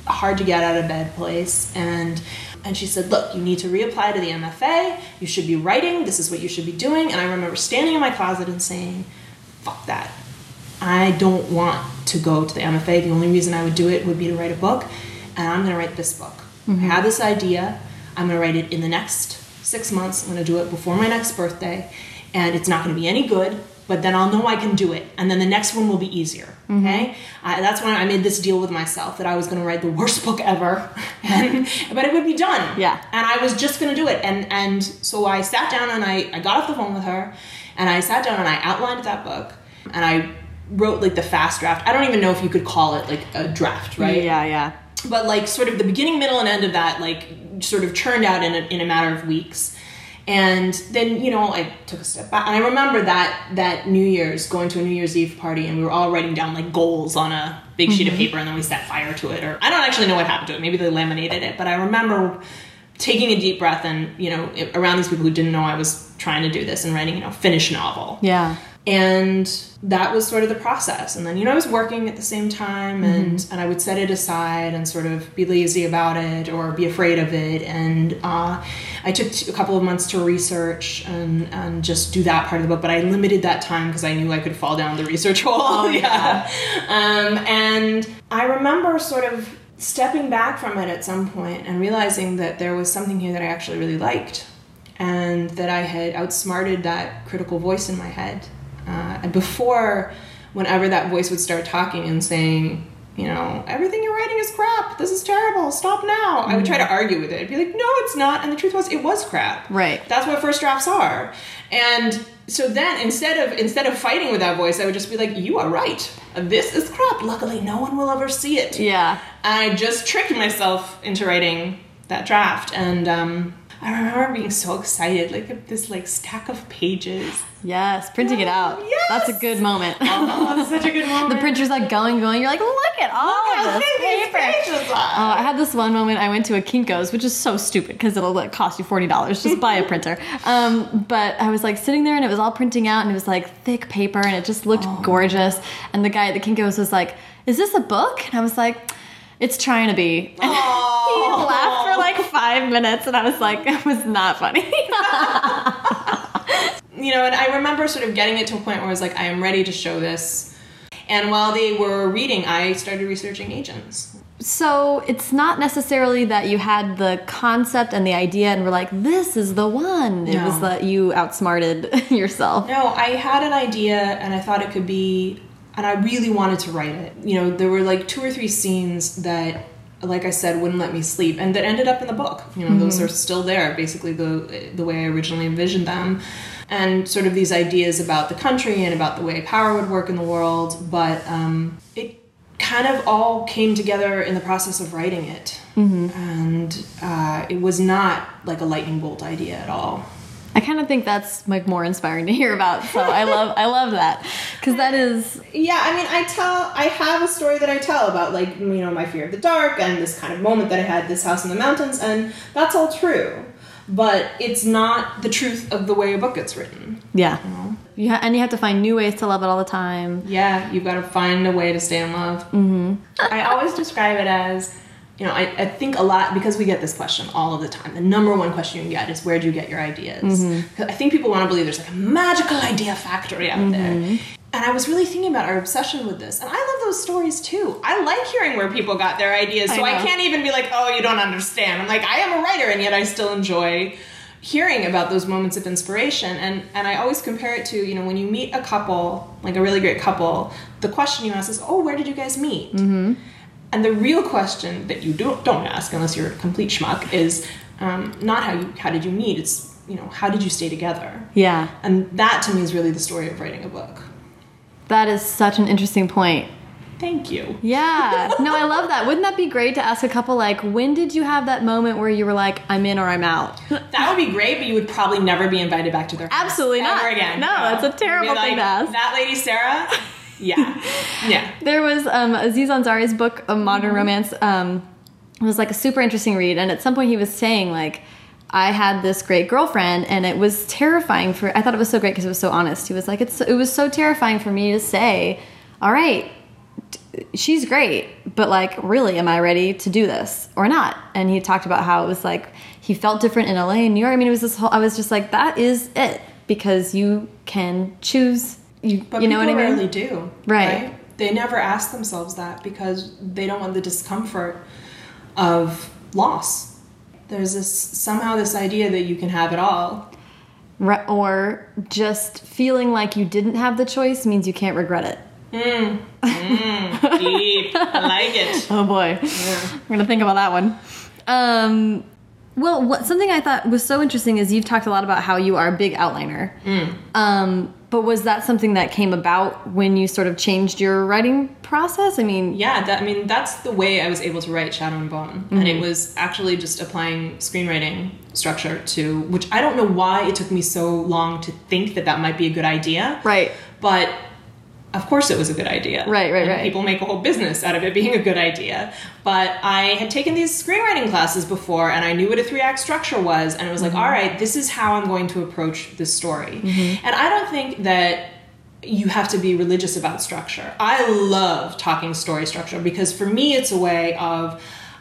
S2: hard to get out of bed place and and she said look you need to reapply to the mfa you should be writing this is what you should be doing and i remember standing in my closet and saying fuck that i don't want to go to the mfa the only reason i would do it would be to write a book and i'm going to write this book i mm-hmm. have this idea i'm going to write it in the next six months i'm going to do it before my next birthday and it's not going to be any good but then I'll know I can do it, and then the next one will be easier. Mm-hmm. Okay, I, that's when I made this deal with myself that I was going to write the worst book ever, and, but it would be done.
S1: Yeah.
S2: and I was just going to do it, and and so I sat down and I I got off the phone with her, and I sat down and I outlined that book, and I wrote like the fast draft. I don't even know if you could call it like a draft, right?
S1: Yeah, yeah.
S2: but like sort of the beginning, middle, and end of that, like sort of churned out in a, in a matter of weeks. And then you know I took a step back, and I remember that that New Year's going to a New Year's Eve party, and we were all writing down like goals on a big sheet of mm-hmm. paper, and then we set fire to it. Or I don't actually know what happened to it. Maybe they laminated it, but I remember taking a deep breath and you know around these people who didn't know I was trying to do this and writing you know finish novel
S1: Yeah.
S2: And that was sort of the process. And then you know i was working at the same time and
S1: Mm-hmm.
S2: and i would set it aside and sort of be lazy about it or be afraid of it. And uh, i took a couple of months to research and and just do that part of the book but i limited that time because i knew i could fall down the research hole.
S1: Oh,
S2: yeah. Um, and i remember sort of stepping back from it at some point and realizing that there was something here that i actually really liked and that I had outsmarted that critical voice in my head. Uh, and before, whenever that voice would start talking and saying, you know, everything you're writing is crap. This is terrible. Stop now. I would try to argue with it. I'd be like, no, it's not. And the truth was, it was crap.
S1: Right.
S2: That's what first drafts are. And so then, instead of instead of fighting with that voice, I would just be like, you are right. This is crap. Luckily, no one will ever see it.
S1: Yeah.
S2: I just tricked myself into writing that draft, and um, I remember being so excited, like this like stack of pages.
S1: Yes. Printing it out.
S2: Yes!
S1: That's a good moment.
S2: Oh, that's such a good moment.
S1: the printer's like going, going. You're like, look at all
S2: Look
S1: this paper.
S2: pages are.
S1: Oh, I had this one moment. I went to a Kinko's, which is so stupid because it'll like, cost you forty dollars just buy a printer. Um, but I was like sitting there and it was all printing out and it was like thick paper and it just looked gorgeous. And the guy at the Kinko's was like, "Is this a book?" And I was like, "It's trying to be." And he laughed for like five minutes, and I was like, "It was not funny."
S2: you know, and I remember sort of getting it to a point where I was like, I am ready to show this. And while they were reading, I started researching agents.
S1: So it's not necessarily that you had the concept and the idea and were like, this is the one.
S2: No.
S1: It was that you outsmarted yourself.
S2: No, I had an idea and I thought it could be, and I really wanted to write it. You know, there were like two or three scenes that, like I said, wouldn't let me sleep, and that ended up in the book. You know, those are still there, basically the the way I originally envisioned them, and sort of these ideas about the country and about the way power would work in the world. But um, it kind of all came together in the process of writing it, and uh, it was not like a lightning bolt idea at all.
S1: I kind of think that's like more inspiring to hear about. So I love I love that because that is
S2: yeah i mean i tell i have a story that i tell about like you know my fear of the dark and this kind of moment that i had this house in the mountains and that's all true but it's not the truth of the way a book gets written
S1: yeah. You ha- and you have to find new ways to love it all the time.
S2: yeah you've got to find a way to stay in love mm-hmm. i always describe it as you know I, I think a lot because we get this question all of the time the number one question you get is where do you get your ideas 'Cause i think people want to believe there's like a magical idea factory out there and I was really thinking about our obsession with this. And I love those stories too. I like hearing where people got their ideas. So
S1: I
S2: I, can't even be like, oh, you don't understand. I'm like, I am a writer, and yet I still enjoy hearing about those moments of inspiration. And, and I always compare it to, you know, when you meet a couple, like a really great couple, the question you ask is, oh, where did you guys meet? Mm-hmm. And the real question that you don't, don't ask unless you're a complete schmuck is um, not how you how did you meet? It's, you know, how did you stay together?
S1: Yeah.
S2: And that to me is really the story of writing a book.
S1: That is such an interesting point.
S2: Thank you.
S1: Yeah. No, I love that. Wouldn't that be great to ask a couple like, when did you have that moment where you were like, I'm in or I'm out?
S2: That would be great, but you would probably never be invited back to their house.
S1: Absolutely not.
S2: Ever again.
S1: No, that's a terrible thing to ask.
S2: That lady Sarah? Yeah. yeah.
S1: There was um, Aziz Ansari's book, A Modern Romance, um, was like a super interesting read. And at some point, he was saying like, I had this great girlfriend, and it was terrifying for. I thought it was so great because it was so honest. He was like, it's it was so terrifying for me to say, all right, she's great, but like, really, am I ready to do this or not? And he talked about how it was like he felt different in LA and New York. I mean, it was this whole. I was just like, that is it because you can choose. You,
S2: But
S1: you know what I mean?
S2: rarely do.
S1: Right.
S2: They never ask themselves that because they don't want the discomfort of loss. There's this somehow this idea that you can have it all.
S1: Re- or just feeling like you didn't have the choice means you can't regret it. Mm. Mm.
S2: Deep. I like it.
S1: Oh boy, Yeah. I'm gonna think about that one. Um, well, what something I thought was so interesting is you've talked a lot about how you are a big outliner. Um, but was that something that came about when you sort of changed your writing process? I mean,
S2: Yeah, that, I mean that's the way I was able to write Shadow and Bone, and it mm-hmm. was actually just applying screenwriting structure to which I don't know why it took me so long to think that that might be a good idea.
S1: right,
S2: But of course, it was a good idea.
S1: Right, right,
S2: And
S1: right.
S2: People make a whole business out of it being a good idea. But I had taken these screenwriting classes before, and I knew what a three act structure was, and it was like,
S1: Mm-hmm.
S2: all right, this is how I'm going to approach this story. And I don't think that you have to be religious about structure. I love talking story structure because for me, it's a way of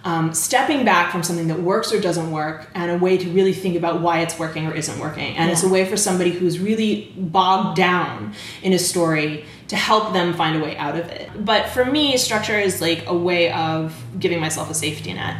S2: um, stepping back from something that works or doesn't work and a way to really think about why it's working or isn't working. And it's a way for somebody who's really bogged down in a story to help them find a way out of it. But for me, structure is like a way of giving myself a safety net.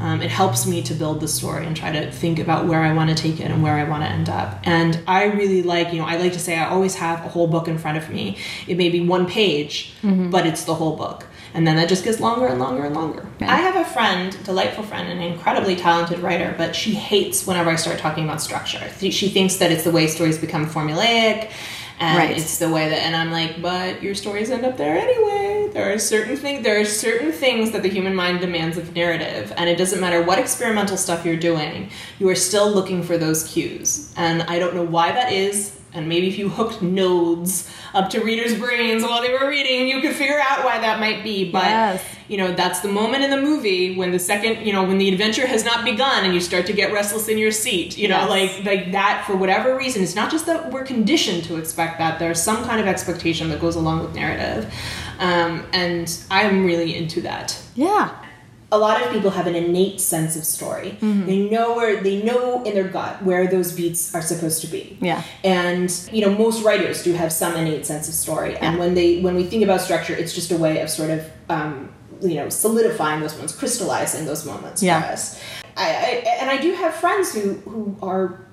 S2: Um, it helps me to build the story and try to think about where I want to take it and where I want to end up. And I really like, you know, I like to say I always have a whole book in front of me. It may be one page, but it's the whole book. And then that just gets longer and longer and longer. I have a friend, delightful friend, an incredibly talented writer, but she hates whenever I start talking about structure. She thinks that it's the way stories become formulaic and
S1: Right.
S2: it's the way that and i'm like but your stories end up there anyway there are certain things there are certain things that the human mind demands of narrative and it doesn't matter what experimental stuff you're doing you are still looking for those cues and i don't know why that is and maybe if you hooked nodes up to readers' brains while they were reading, you could figure out why that might be. But
S1: Yes.
S2: you know, that's the moment in the movie when the second, you know, when the adventure has not begun and you start to get restless in your seat. You know,
S1: Yes.
S2: like like that for whatever reason. It's not just that we're conditioned to expect that. There's some kind of expectation that goes along with narrative, um, and I'm really into that
S1: yeah,
S2: a lot of people have an innate sense of story.
S1: Mm-hmm.
S2: They know where they know in their gut where those beats are supposed to be.
S1: Yeah.
S2: And you know, most writers do have some innate sense of story. And when they when we think about structure, it's just a way of sort of um, you know solidifying those moments, crystallizing those moments
S1: Yeah.
S2: for us. I, I and I do have friends who who are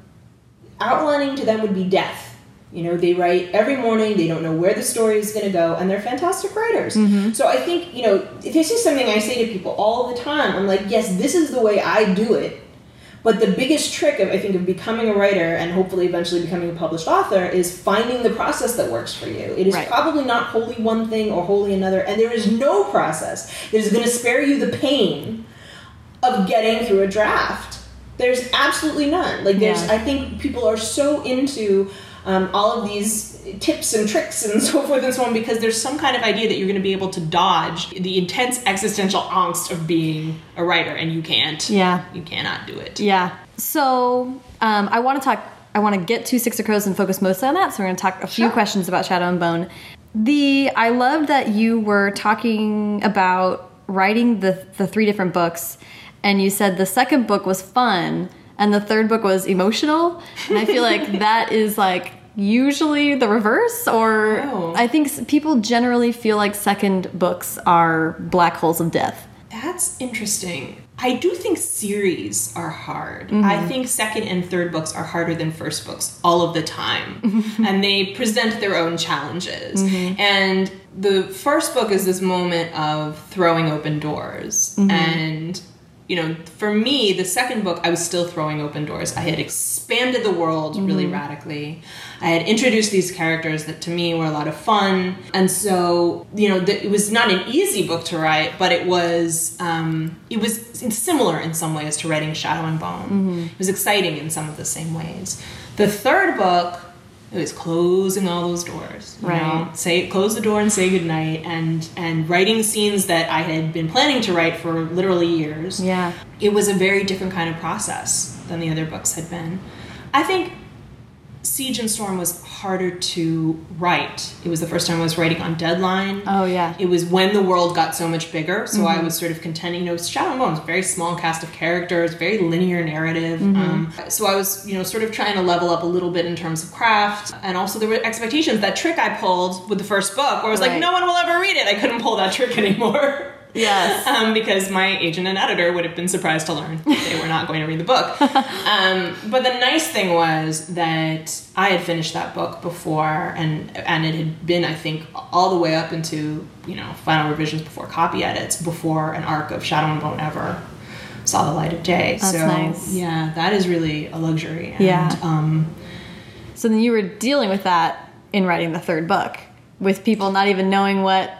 S2: outlining to them would be death. You know, they write every morning, they don't know where the story is going to go, and they're fantastic writers. Mm-hmm. So I think, you know, this is something I say to people all the time. I'm like, yes, this is the way I do it. But the biggest trick of I think of becoming a writer and hopefully eventually becoming a published author is finding the process that works for you. It is
S1: Right.
S2: probably not wholly one thing or wholly another, and there is no process that is going to spare you the pain of getting through a draft. There's absolutely none. Like there's,
S1: Yeah.
S2: I think people are so into um, all of these tips and tricks and so forth and so on because there's some kind of idea that you're going to be able to dodge the intense existential angst of being a writer, and you can't.
S1: Yeah.
S2: you cannot do it.
S1: yeah. So um, I want to talk. I want to get to Six of Crows and focus mostly on that. So we're going to talk a few
S2: Sure.
S1: questions about Shadow and Bone. The I love that you were talking about writing the the three different books, and you said the second book was fun and the third book was emotional. And I feel like that is like usually the reverse, or
S2: Oh.
S1: I think people generally feel like second books are black holes of death.
S2: That's interesting. I do think series are hard. Mm-hmm. I think second and third books are harder than first books all of the time. and they present their own challenges. Mm-hmm. And the first book is this moment of throwing open doors. Mm-hmm. And you know, for me, the second book, I was still throwing open doors. I had expanded the world really radically. I had introduced these characters that to me were a lot of fun. And so, you know, the, it was not an easy book to write, but it was, um, it was similar in some ways to writing Shadow and Bone. It was exciting in some of the same ways. The third book, it was closing all those doors. You
S1: Right.
S2: Know? Say close the door and say goodnight and and writing scenes that I had been planning to write for literally years.
S1: Yeah.
S2: It was a very different kind of process than the other books had been. I think Siege and Storm was harder to write. It was the first time I was writing on deadline.
S1: Oh, yeah.
S2: It was when the world got so much bigger, so I was sort of contending. You know, Shadow and Bone is a very small cast of characters, very linear narrative. Um, so I was, you know, sort of trying to level up a little bit in terms of craft, and also there were expectations. That trick I pulled with the first book, where I was like, no one will ever read it. I couldn't pull that trick anymore.
S1: Yes.
S2: um, because my agent and editor would have been surprised to learn that they were not going to read the book. Um, but the nice thing was that I had finished that book before, and and it had been, I think, all the way up into you know final revisions before copy edits before an arc of Shadow and Bone ever saw the light of day.
S1: That's
S2: so
S1: nice.
S2: yeah, that is really a luxury. And,
S1: Yeah.
S2: Um,
S1: So then you were dealing with that in writing the third book, with people not even knowing what.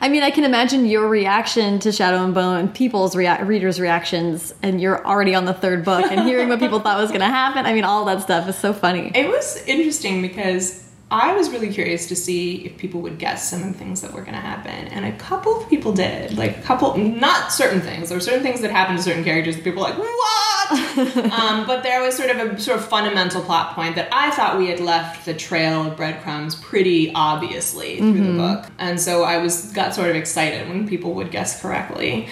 S1: I mean, I can imagine your reaction to Shadow and Bone, people's rea- readers' reactions, and you're already on the third book and hearing what people thought was going to happen. I mean, all that stuff is so funny.
S2: It was interesting because I was really curious to see if people would guess some of the things that were going to happen, and a couple of people did. Like a couple, not certain things. There were certain things that happened to certain characters. that People were like, "What?" um, but there was sort of a sort of fundamental plot point that I thought we had left the trail of breadcrumbs pretty obviously through the book, and so I was got sort of excited when people would guess correctly.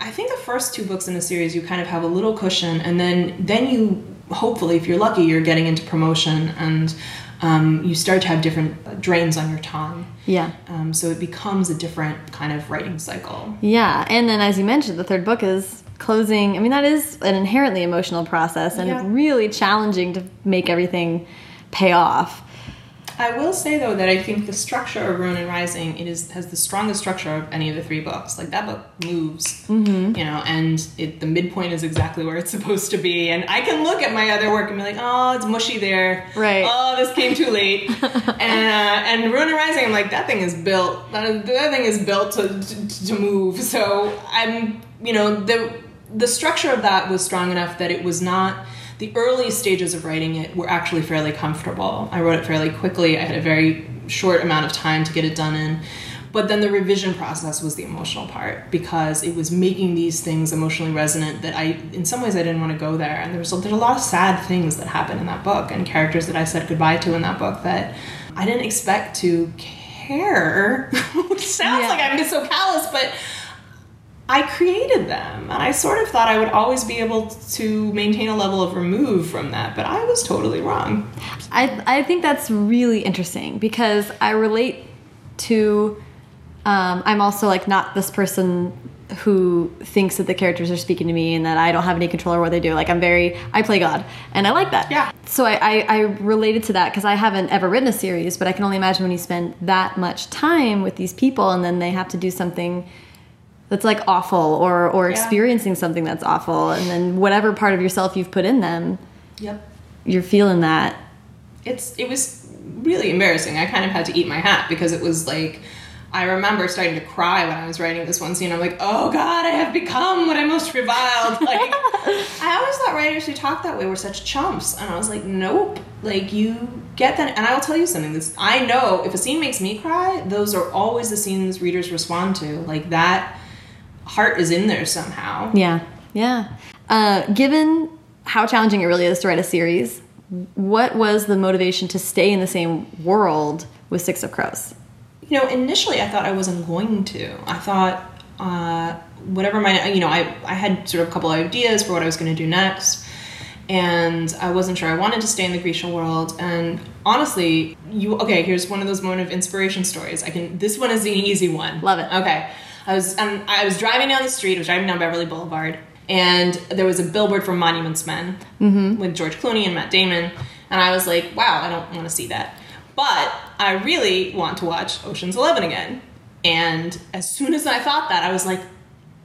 S2: I think the first two books in the series you kind of have a little cushion, and then then you hopefully, if you're lucky, you're getting into promotion and um, you start to have different drains on your tongue.
S1: Yeah.
S2: Um, so it becomes a different kind of writing cycle.
S1: Yeah, and then as you mentioned, the third book is closing. I mean, that is an inherently emotional process and
S2: Yeah.
S1: really challenging to make everything pay off.
S2: I will say though that I think the structure of Ruin and Rising it is has the strongest structure of any of the three books. Like that book moves, mm-hmm. you know, and it the midpoint is exactly where it's supposed to be. And I can look at my other work and be like, oh, it's mushy there.
S1: Right.
S2: Oh, this came too late. and uh, and Rising, I'm like that thing is built. That, that thing is built to, to to move. So I'm, you know, the the structure of that was strong enough that it was not the early stages of writing it were actually fairly comfortable. I wrote it fairly quickly. I had a very short amount of time to get it done in. But then the revision process was the emotional part because it was making these things emotionally resonant that I, in some ways, I didn't want to go there. And there was there's a lot of sad things that happen in that book and characters that I said goodbye to in that book that I didn't expect to care. Sounds
S1: Yeah.
S2: like I'm so callous, but I created them, and I sort of thought I would always be able to maintain a level of remove from that, but I was totally wrong.
S1: I I think that's really interesting because I relate to. Um, I'm also like not this person who thinks that the characters are speaking to me and that I don't have any control over what they do. Like I'm very I play God and I like that.
S2: Yeah.
S1: So I I, I related to that because I haven't ever written a series, but I can only imagine when you spend that much time with these people and then they have to do something that's like awful or or
S2: Yeah.
S1: experiencing something that's awful and then whatever part of yourself you've put in them,
S2: Yep.
S1: you're feeling that.
S2: It's it was really embarrassing. I kind of had to eat my hat because it was like I remember starting to cry when I was writing this one scene. I'm like, oh God, I have become what I most reviled. Like, I always thought writers who talk that way were such chumps, and I was like, nope. Like, you get that, and I will tell you something. This I know if a scene makes me cry, those are always the scenes readers respond to. Like that heart is in there somehow.
S1: Yeah, yeah. Uh, given how challenging it really is to write a series, what was the motivation to stay in the same world with Six of Crows?
S2: You know, initially I thought I wasn't going to. I thought uh, whatever my, you know, I, I had sort of a couple of ideas for what I was going to do next. And I wasn't sure. I wanted to stay in the Grisha world. And honestly, you, okay, here's one of those moment of inspiration stories. I can, this one is an easy one.
S1: Love it.
S2: Okay. I was, um, I was driving down the street, I was driving down Beverly Boulevard, and there was a billboard for Monuments Men with George Clooney and Matt Damon. And I was like, wow, I don't want to see that. But I really want to watch Ocean's Eleven again. And as soon as I thought that, I was like,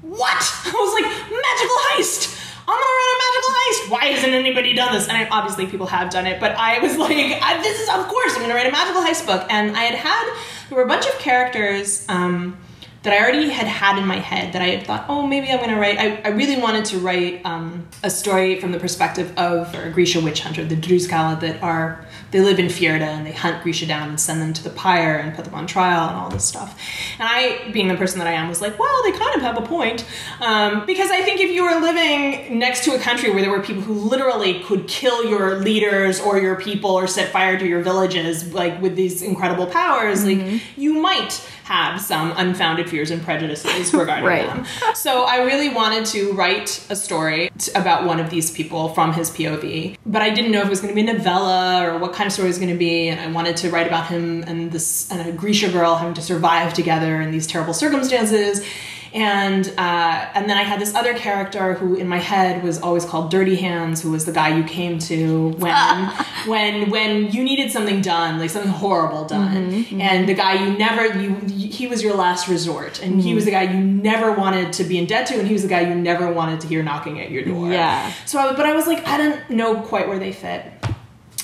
S2: what? I was like, magical heist! I'm gonna run a magical heist! Why hasn't anybody done this? And I, obviously people have done it, but I was like, I, this is, of course, I'm gonna write a magical heist book. And I had had, there were a bunch of characters, um, that I already had had in my head that I had thought, oh, maybe I'm going to write. I, I really wanted to write um, a story from the perspective of a Grisha witch hunter, the Drüskelle that are, they live in Fjerda and they hunt Grisha down and send them to the pyre and put them on trial and all this stuff. And I, being the person that I am, was like, well, they kind of have a point. Um, because I think if you were living next to a country where there were people who literally could kill your leaders or your people or set fire to your villages, like with these incredible powers, like you might have some unfounded fears and prejudices regarding
S1: Right.
S2: them. So I really wanted to write a story t- about one of these people from his POV, but I didn't know if it was going to be a novella or what kind of story it was going to be, and I wanted to write about him and this and a Grisha girl having to survive together in these terrible circumstances. And uh, and then I had this other character who in my head was always called Dirty Hands, who was the guy you came to when when when you needed something done, like something horrible done,
S1: Mm-hmm,
S2: and the guy you never you he was your last resort, and he was the guy you never wanted to be in debt to, and he was the guy you never wanted to hear knocking at your door.
S1: Yeah.
S2: So, I, but I was like, I didn't know quite where they fit.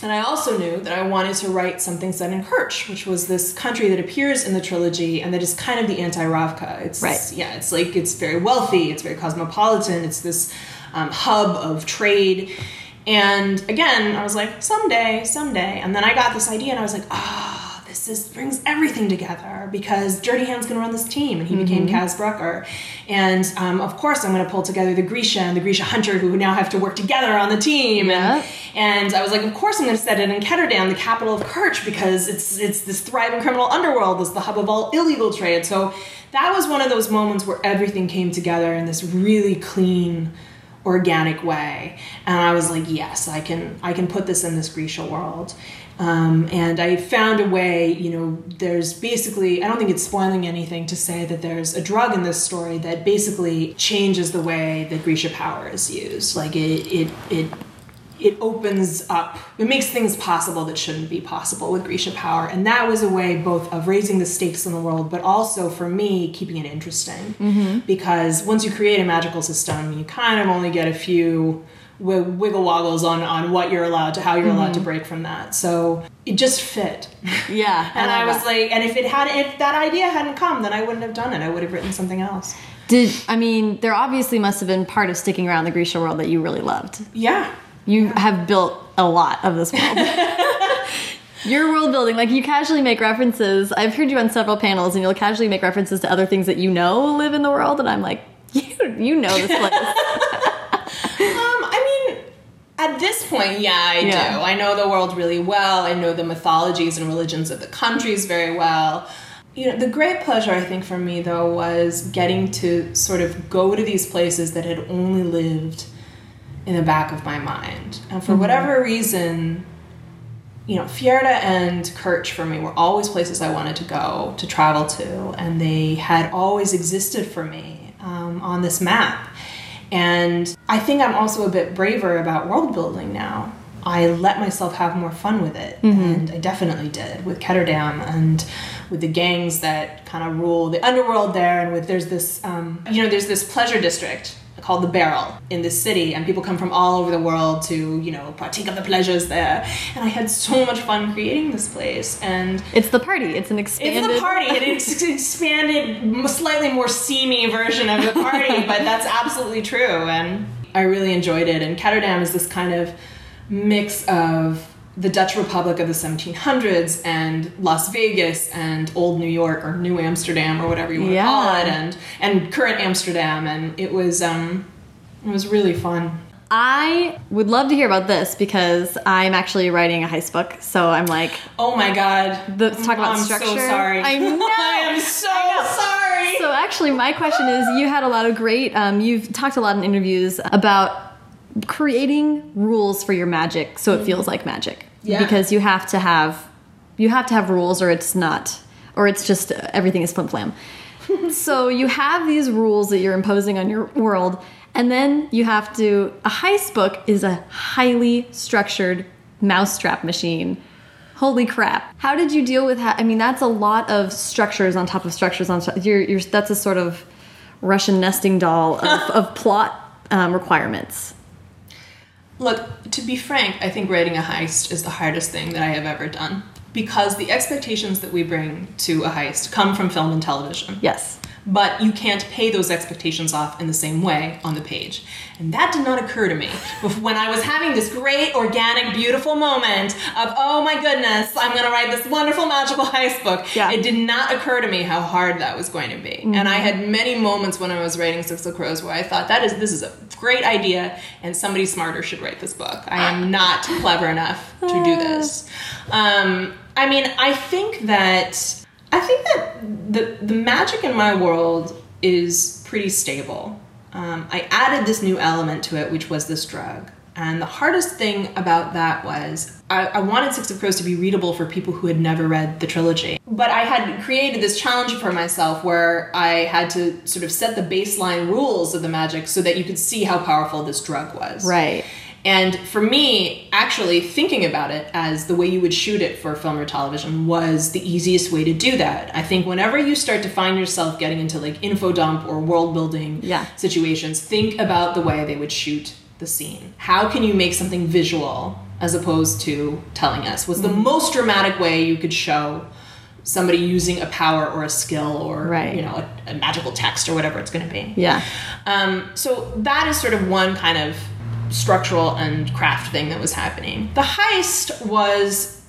S2: And I also knew that I wanted to write something set in Kerch, which was this country that appears in the trilogy and that is kind of the anti-Ravka. It's
S1: Right.
S2: yeah, it's like it's very wealthy, it's very cosmopolitan, it's this um, hub of trade. And again, I was like, someday, someday. And then I got this idea, and I was like, ah, this is brings everything together because Dirty Hand's going to run this team, and he became Kaz Brekker. And um, of course, I'm going to pull together the Grisha and the Grisha Hunter, who now have to work together on the team. And, and I was like, of course, I'm going to set it in Ketterdam, the capital of Kerch, because it's it's this thriving criminal underworld, it's the hub of all illegal trade. So that was one of those moments where everything came together in this really clean organic way and i was like yes i can i can put this in this grisha world um, and i found a way you know there's basically i don't think it's spoiling anything to say that there's a drug in this story that basically changes the way that grisha power is used. Like it it it it opens up it makes things possible that shouldn't be possible with grisha power. And that was a way both of raising the stakes in the world but also for me keeping it interesting. Because once you create a magical system you kind of only get a few wiggle woggles on on what you're allowed to how you're allowed to mm-hmm. break from that so it just fit
S1: Yeah.
S2: and i
S1: love
S2: was
S1: that.
S2: like and if it had if that idea hadn't come then i wouldn't have done it i would have written something else
S1: Did I mean there obviously must have been part of sticking around the Grisha world that you really loved.
S2: yeah
S1: You have built a lot of this world. Your world building, like you casually make references. I've heard you on several panels, and you'll casually make references to other things that you know live in the world, and I'm like, you you know this place.
S2: At this point, yeah, I
S1: Yeah.
S2: do. I know the world really well. I know the mythologies and religions of the countries very well. You know, the great pleasure I think for me though was getting to sort of go to these places that had only lived in the back of my mind. And for whatever reason, you know, Fjerda and Kerch for me were always places I wanted to go, to travel to, and they had always existed for me um, on this map. And I think I'm also a bit braver about world building now. I let myself have more fun with it, and I definitely did with Ketterdam and with the gangs that kind of rule the underworld there. And with there's this, um, you know, there's this pleasure district called the Barrel in this city, and people come from all over the world to, you know, partake of the pleasures there. And I had so much fun creating this place, and
S1: It's the party. It's an expanded.
S2: it's the party. It's an expanded, slightly more steamy version of the party, but that's absolutely true. And I really enjoyed it. And Ketterdam is this kind of mix of the Dutch Republic of the 1700s and Las Vegas and old New York or New Amsterdam or whatever you want to call it, and and current Amsterdam. And it was um, it was really fun.
S1: I would love to hear about this because I'm actually writing a heist book. So I'm like,
S2: Oh my god!
S1: The- talk about
S2: I'm
S1: structure.
S2: so sorry.
S1: I know.
S2: I am so sorry.
S1: So actually, my question is: you had a lot of great. Um, you've talked a lot in interviews about creating rules for your magic, so it feels like magic.
S2: Yeah.
S1: Because you have to have, you have to have rules, or it's not, or it's just uh, everything is flim flam. so you have these rules that you're imposing on your world, and then you have to. A heist book is a highly structured mousetrap machine. Holy crap! How did you deal with? Ha- I mean, that's a lot of structures on top of structures on. Top. You're, you're that's a sort of Russian nesting doll of, of plot um, requirements.
S2: Look, to be frank, I think writing a heist is the hardest thing that I have ever done because the expectations that we bring to a heist come from film and television.
S1: Yes.
S2: But you can't pay those expectations off in the same way on the page. And that did not occur to me when I was having this great, organic, beautiful moment of, oh my goodness, I'm going to write this wonderful, magical heist book.
S1: Yeah.
S2: It did not occur to me how hard that was going to be. And I mm-hmm. had many moments when I was writing Six of Crows where I thought, that is, this is a great idea, and somebody smarter should write this book. I am ah. not clever enough to do this. Ah. Um, I mean, I think that I think that the the magic in my world is pretty stable. Um, I added this new element to it, which was this drug. And the hardest thing about that was I, I wanted Six of Crows to be readable for people who had never read the trilogy. But I had created this challenge for myself where I had to sort of set the baseline rules of the magic so that you could see how powerful this drug was.
S1: Right.
S2: And for me, actually thinking about it as the way you would shoot it for film or television was the easiest way to do that. I think whenever you start to find yourself getting into like info dump or world building
S1: Yeah.
S2: situations, think about the way they would shoot the scene. How can you make something visual as opposed to telling us? What's the
S1: Mm-hmm.
S2: most dramatic way you could show somebody using a power or a skill or
S1: Right.
S2: you know a, a magical text or whatever it's going to be?
S1: Yeah.
S2: Um, so that is sort of one kind of structural and craft thing that was happening. The heist was,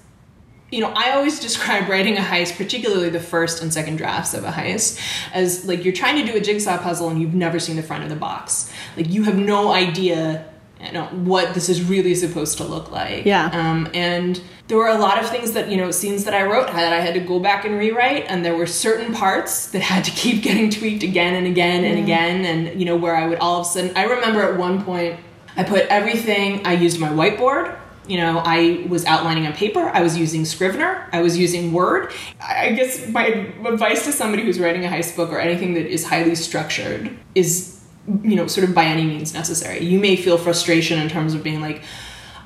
S2: you know, I always describe writing a heist, particularly the first and second drafts of a heist, as like you're trying to do a jigsaw puzzle and you've never seen the front of the box. Like you have no idea. You know what this is really supposed to look like.
S1: Yeah.
S2: Um, and there were a lot of things that you know scenes that I wrote that I had to go back and rewrite, and there were certain parts that had to keep getting tweaked again and again and again, and you know where I would all of a sudden. I remember at one point I put everything. I used my whiteboard. You know, I was outlining on paper. I was using Scrivener. I was using Word. I guess my advice to somebody who's writing a heist book or anything that is highly structured is, you know, sort of by any means necessary. You may feel frustration in terms of being like,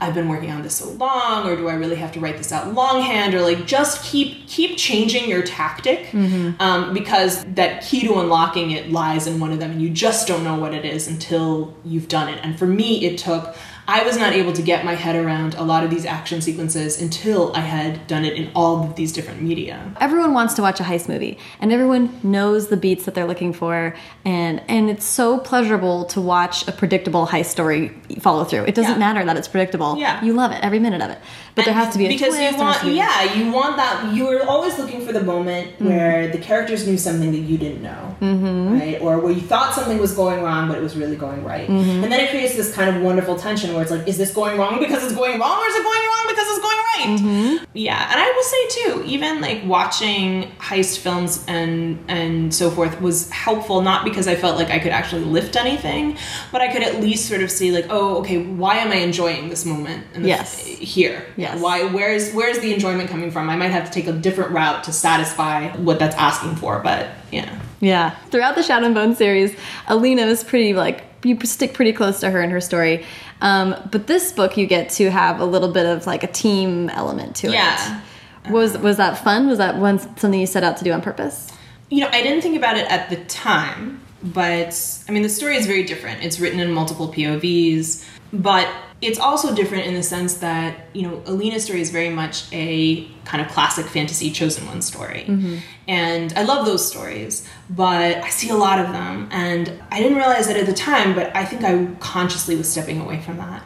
S2: I've been working on this so long, or do I really have to write this out longhand, or like just keep keep changing your tactic um, because that key to unlocking it lies in one of them, and you just don't know what it is until you've done it. And for me, it took. I was not able to get my head around a lot of these action sequences until I had done it in all of these different media.
S1: everyone wants to watch a heist movie and everyone knows the beats that they're looking for and and it's so pleasurable to watch a predictable heist story follow through it doesn't
S2: Yeah.
S1: matter that it's predictable
S2: Yeah.
S1: you love it every minute of it but there has to be a
S2: because you want yeah you want that you're always looking for the moment where the characters knew something that you didn't know mm-hmm. right or where you thought something was going wrong but it was really going right and then it creates this kind of wonderful tension where it's like is this going wrong because it's going wrong or is it going wrong because it's going right mm-hmm. yeah and i will say too even like watching heist films and and so forth was helpful not because i felt like i could actually lift anything but i could at least sort of see like oh okay why am i enjoying this moment in the-
S1: Yes.
S2: here
S1: Yes.
S2: why where's where's the enjoyment coming from i might have to take a different route to satisfy what that's asking for but yeah
S1: Yeah. Throughout the Shadow and Bone series, Alina is pretty like you stick pretty close to her and her story. Um, but this book, you get to have a little bit of like a team element to it. Yeah. Was was that fun? Was that one something you set out to do on purpose?
S2: you know i didn't think about it at the time but i mean the story is very different it's written in multiple povs but it's also different in the sense that you know alina's story is very much a kind of classic fantasy chosen one story mm-hmm. and i love those stories but i see a lot of them and i didn't realize it at the time but i think i consciously was stepping away from that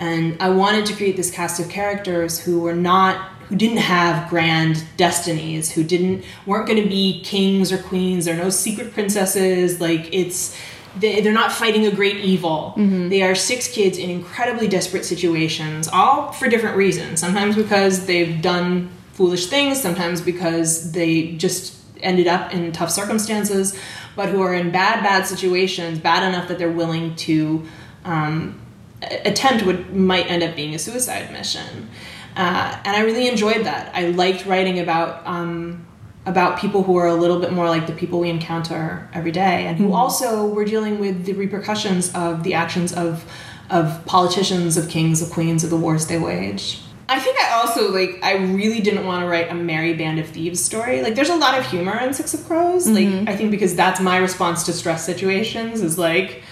S2: and I wanted to create this cast of characters who were not who didn't have grand destinies, who didn't weren't going to be kings or queens. There are no secret princesses. Like it's they, they're not fighting a great evil. They are six kids in incredibly desperate situations, all for different reasons. Sometimes because they've done foolish things, sometimes because they just ended up in tough circumstances, but who are in bad, bad situations, bad enough that they're willing to um, attempt what might end up being a suicide mission. Uh, and I really enjoyed that. I liked writing about um, about people who are a little bit more like the people we encounter every day, and who mm-hmm. also were dealing with the repercussions of the actions of of politicians, of kings, of queens, of the wars they wage. I think I also like I really didn't want to write a merry band of thieves story. Like there's a lot of humor in Six of Crows. Like mm-hmm. I think because that's my response to stress situations is like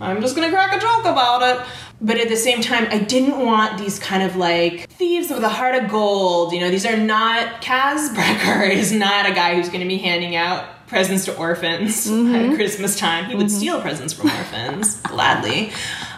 S2: I'm just gonna crack a joke about it. But at the same time, I didn't want these kind of like thieves with a heart of gold. You know, these are not Kaz Brekker is not a guy who's gonna be handing out presents to orphans at mm-hmm. Christmas time. He would mm-hmm. steal presents from orphans gladly.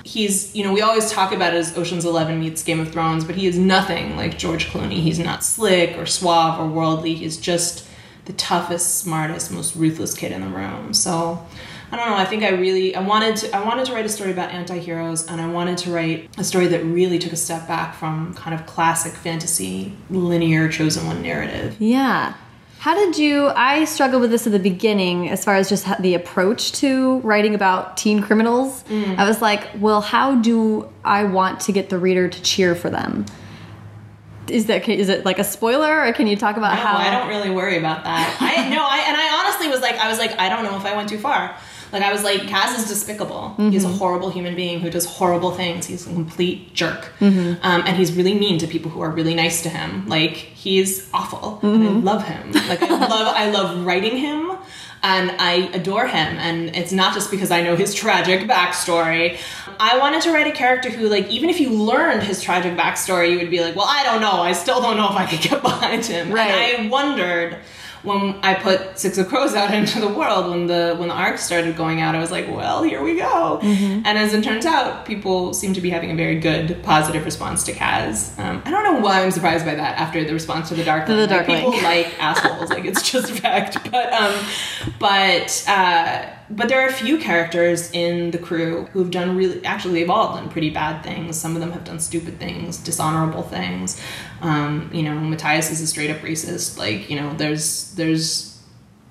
S2: He's, you know, we always talk about it as Ocean's Eleven meets Game of Thrones, but he is nothing like George Clooney. He's not slick or suave or worldly. He's just the toughest, smartest, most ruthless kid in the room. So I don't know. I think I really I wanted to I wanted to write a story about anti-heroes and I wanted to write a story that really took a step back from kind of classic fantasy linear chosen one narrative.
S1: Yeah. How did you? I struggled with this at the beginning as far as just the approach to writing about teen criminals. Mm. I was like, well, how do I want to get the reader to cheer for them? is that is it like a spoiler or can you talk about
S2: No,
S1: how
S2: I don't really worry about that. I no, I and I honestly was like, I was like, I don't know if I went too far. Like I was like, Kaz is despicable. He's a mm-hmm. horrible human being who does horrible things. He's a complete jerk, mm-hmm. um, and he's really mean to people who are really nice to him. Like he's awful, and I mm-hmm. love him. Like I love, I love writing him. And I adore him, and it's not just because I know his tragic backstory. I wanted to write a character who, like, even if you learned his tragic backstory, you would be like, well, I don't know. I still don't know if I could get behind him.
S1: Right.
S2: And I wondered when I put Six of Crows out into the world, when the when the arc started going out, I was like, well, here we go.
S1: Mm-hmm.
S2: And as it turns out, people seem to be having a very good, positive response to Kaz. Um, I don't know why I'm surprised by that after the response to the Dark
S1: the
S2: Like,
S1: Darkling.
S2: people like assholes, like it's just fact. But um, but uh, but there are a few characters in the crew who've done really actually they've all done pretty bad things. Some of them have done stupid things, dishonorable things. Um, you know, Matthias is a straight up racist. Like you know, there's there's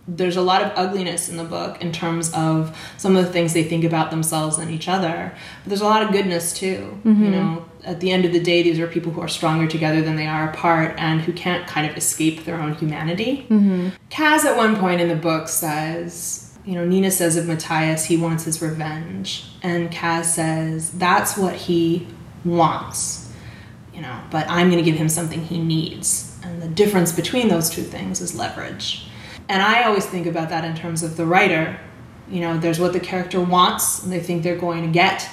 S2: there's a lot of ugliness in the book in terms of some of the things they think about themselves and each other. But there's a lot of goodness too. You know, at the end of the day, these are people who are stronger together than they are apart and who can't kind of escape their own humanity. Kaz at one point in the book says, you know, Nina says of Matthias, he wants his revenge. And Kaz says, that's what he wants, you know, but I'm going to give him something he needs. And the difference between those two things is leverage. And I always think about that in terms of the writer. You know, there's what the character wants and they think they're going to get,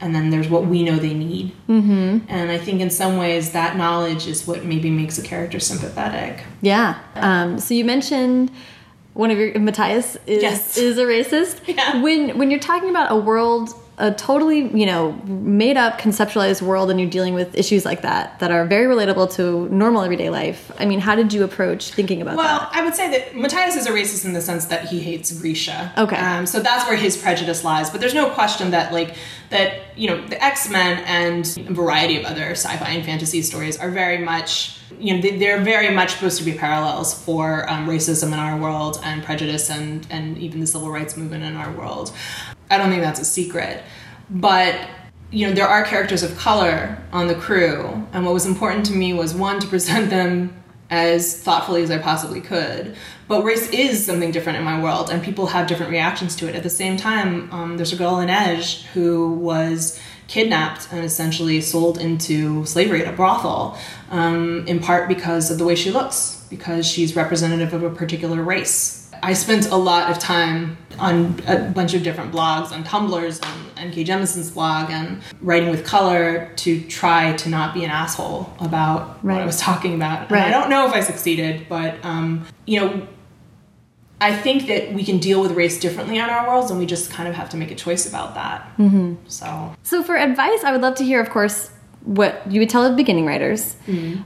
S2: and then there's what we know they need. Mm-hmm. And I think in some ways that knowledge is what maybe makes a character sympathetic.
S1: Yeah. Um, so you mentioned one of your Matthias is
S2: Yes.
S1: is a racist.
S2: Yeah.
S1: When when you're talking about a world, a totally you know made up, conceptualized world, and you're dealing with issues like that that are very relatable to normal everyday life. I mean, how did you approach thinking about that? Well.
S2: I would say that Matthias is a racist in the sense that he hates Grisha.
S1: Okay.
S2: Um, so that's where his prejudice lies. But there's no question that, like, that, you know, the X Men and a variety of other sci fi and fantasy stories are very much, you know, they, they're very much supposed to be parallels for um, racism in our world and prejudice and, and even the civil rights movement in our world. I don't think that's a secret. But you know, there are characters of color on the crew, and what was important to me was one to present them as thoughtfully as I possibly could. But race is something different in my world, and people have different reactions to it. At the same time, um, there's a girl Inej who was kidnapped and essentially sold into slavery at a brothel, um, in part because of the way she looks, because she's representative of a particular race. I spent a lot of time on a bunch of different blogs, on Tumblr's and N.K. Jemisin's blog, and writing with color to try to not be an asshole about what I was talking about. And
S1: Right.
S2: I don't know if I succeeded, but um, you know, I think that we can deal with race differently in our worlds, and we just kind of have to make a choice about that. Mm-hmm. So
S1: So for advice, I would love to hear, of course, what you would tell the beginning writers.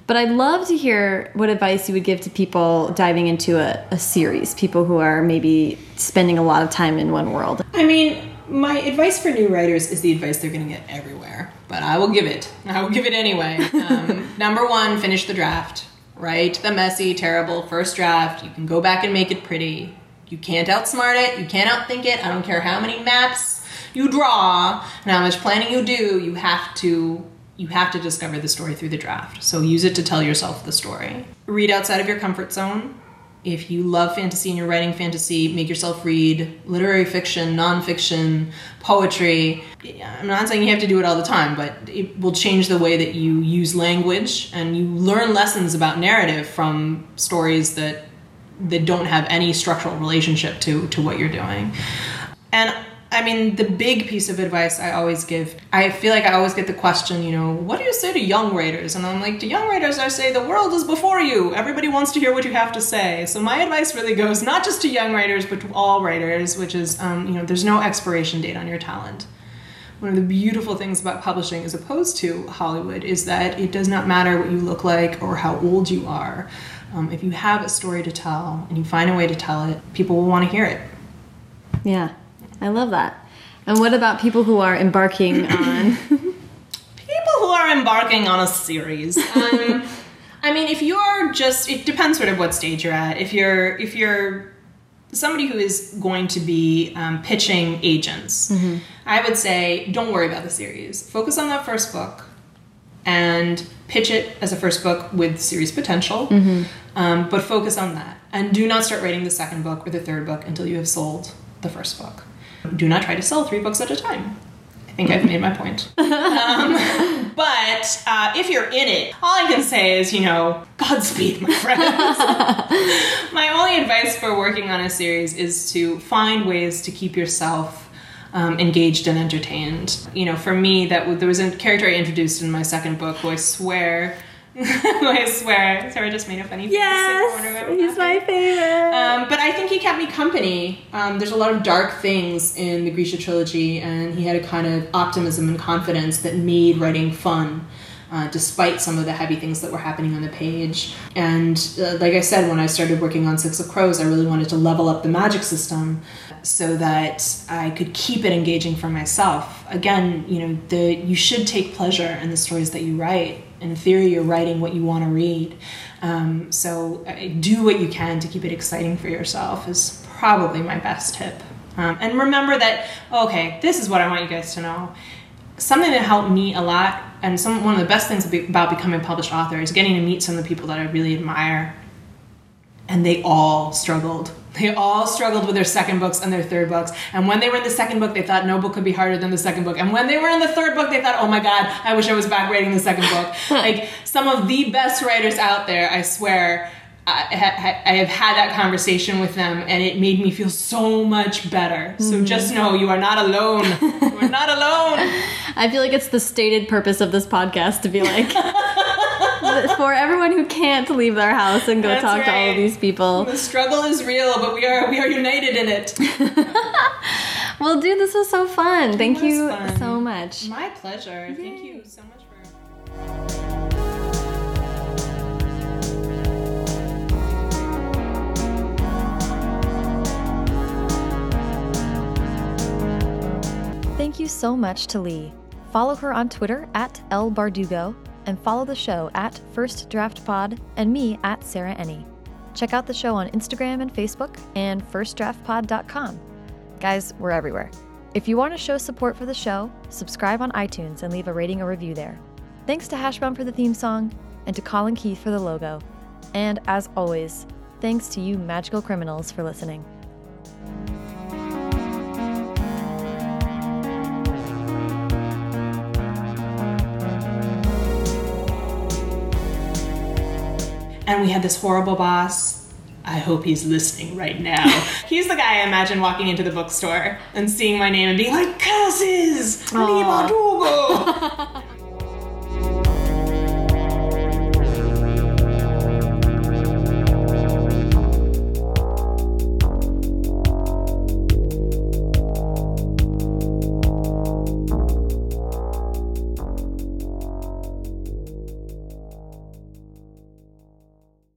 S1: But I'd love to hear what advice you would give to people diving into a, a series, people who are maybe spending a lot of time in one world.
S2: I mean, my advice for new writers is the advice they're going to get everywhere, but I will give it. I will give it anyway. Um, number one, finish the draft. Write the messy, terrible first draft. You can go back and make it pretty. You can't outsmart it. You can't outthink it. I don't care how many maps you draw and how much planning you do. You have to you have to discover the story through the draft. So use it to tell yourself the story. Read outside of your comfort zone. If you love fantasy and you're writing fantasy, make yourself read literary fiction, nonfiction, poetry. I'm not saying you have to do it all the time, but it will change the way that you use language and you learn lessons about narrative from stories that that don't have any structural relationship to to what you're doing. And I mean, the big piece of advice I always give, I feel like I always get the question, you know, what do you say to young writers? And I'm like, to young writers, I say, the world is before you. Everybody wants to hear what you have to say. So my advice really goes not just to young writers, but to all writers, which is, um, you know, there's no expiration date on your talent. One of the beautiful things about publishing, as opposed to Hollywood, is that it does not matter what you look like or how old you are. Um, if you have a story to tell and you find a way to tell it, people will want to hear it.
S1: Yeah, I love that. And what about people who are embarking on?
S2: people who are embarking on a series um, i mean if you're just it depends sort of what stage you're at if you're if you're somebody who is going to be um, pitching agents i would say don't worry about the series focus on that first book and pitch it as a first book with series potential, um, but focus on that. And do not start writing the second book or the third book until you have sold the first book. Do not try to sell three books at a time. I think I've made my point. Um, but uh, if you're in it, all I can say is, you know, Godspeed, my friends. my only advice for working on a series is to find ways to keep yourself um, engaged and entertained. You know, for me, that there was a character I introduced in my second book who I swear, I swear, Sarah just made a funny face. I wonder if I'm
S1: he's my favorite.
S2: Um, but I think he kept me company. Um, there's a lot of dark things in the Grisha trilogy, and he had a kind of optimism and confidence that made writing fun, uh, despite some of the heavy things that were happening on the page. And uh, like I said, when I started working on Six of Crows, I really wanted to level up the magic system so that I could keep it engaging for myself. Again, you know, the you should take pleasure in the stories that you write. In theory, you're writing what you want to read. Um, so uh, do what you can to keep it exciting for yourself is probably my best tip. Um, and remember that, okay, this is what I want you guys to know. Something that helped me a lot, and some one of the best things about becoming a published author is getting to meet some of the people that I really admire. And they all struggled. They all struggled with their second books and their third books. And when they were in the second book, they thought no book could be harder than the second book. And when they were in the third book, they thought, oh my God, I wish I was back writing the second book. like some of the best writers out there, I swear, I, ha- I have had that conversation with them and it made me feel so much better. So mm-hmm. just know you are not alone. you are not alone.
S1: I feel like it's the stated purpose of this podcast to be like for everyone who can't leave their house and go
S2: That's
S1: talk to all of these people.
S2: The struggle is real, but we are we are united in it.
S1: Well, dude, this was so fun. Thank you
S2: fun.
S1: so much.
S2: My pleasure. Thank you so much for
S3: Thank you so much to Leigh. Follow her on Twitter at L Bardugo and follow the show at First Draft Pod and me at Sarah Enni. Check out the show on Instagram and Facebook and firstdraftpod.com. Guys, we're everywhere. If you want to show support for the show, subscribe on iTunes and leave a rating or review there. Thanks to Hashbound for the theme song and to Colin Keith for the logo. And as always, thanks to you magical criminals for listening.
S2: And we had this horrible boss. I hope he's listening right now. he's the guy I imagine walking into the bookstore and seeing my name and being like, Curses! Bardugo!"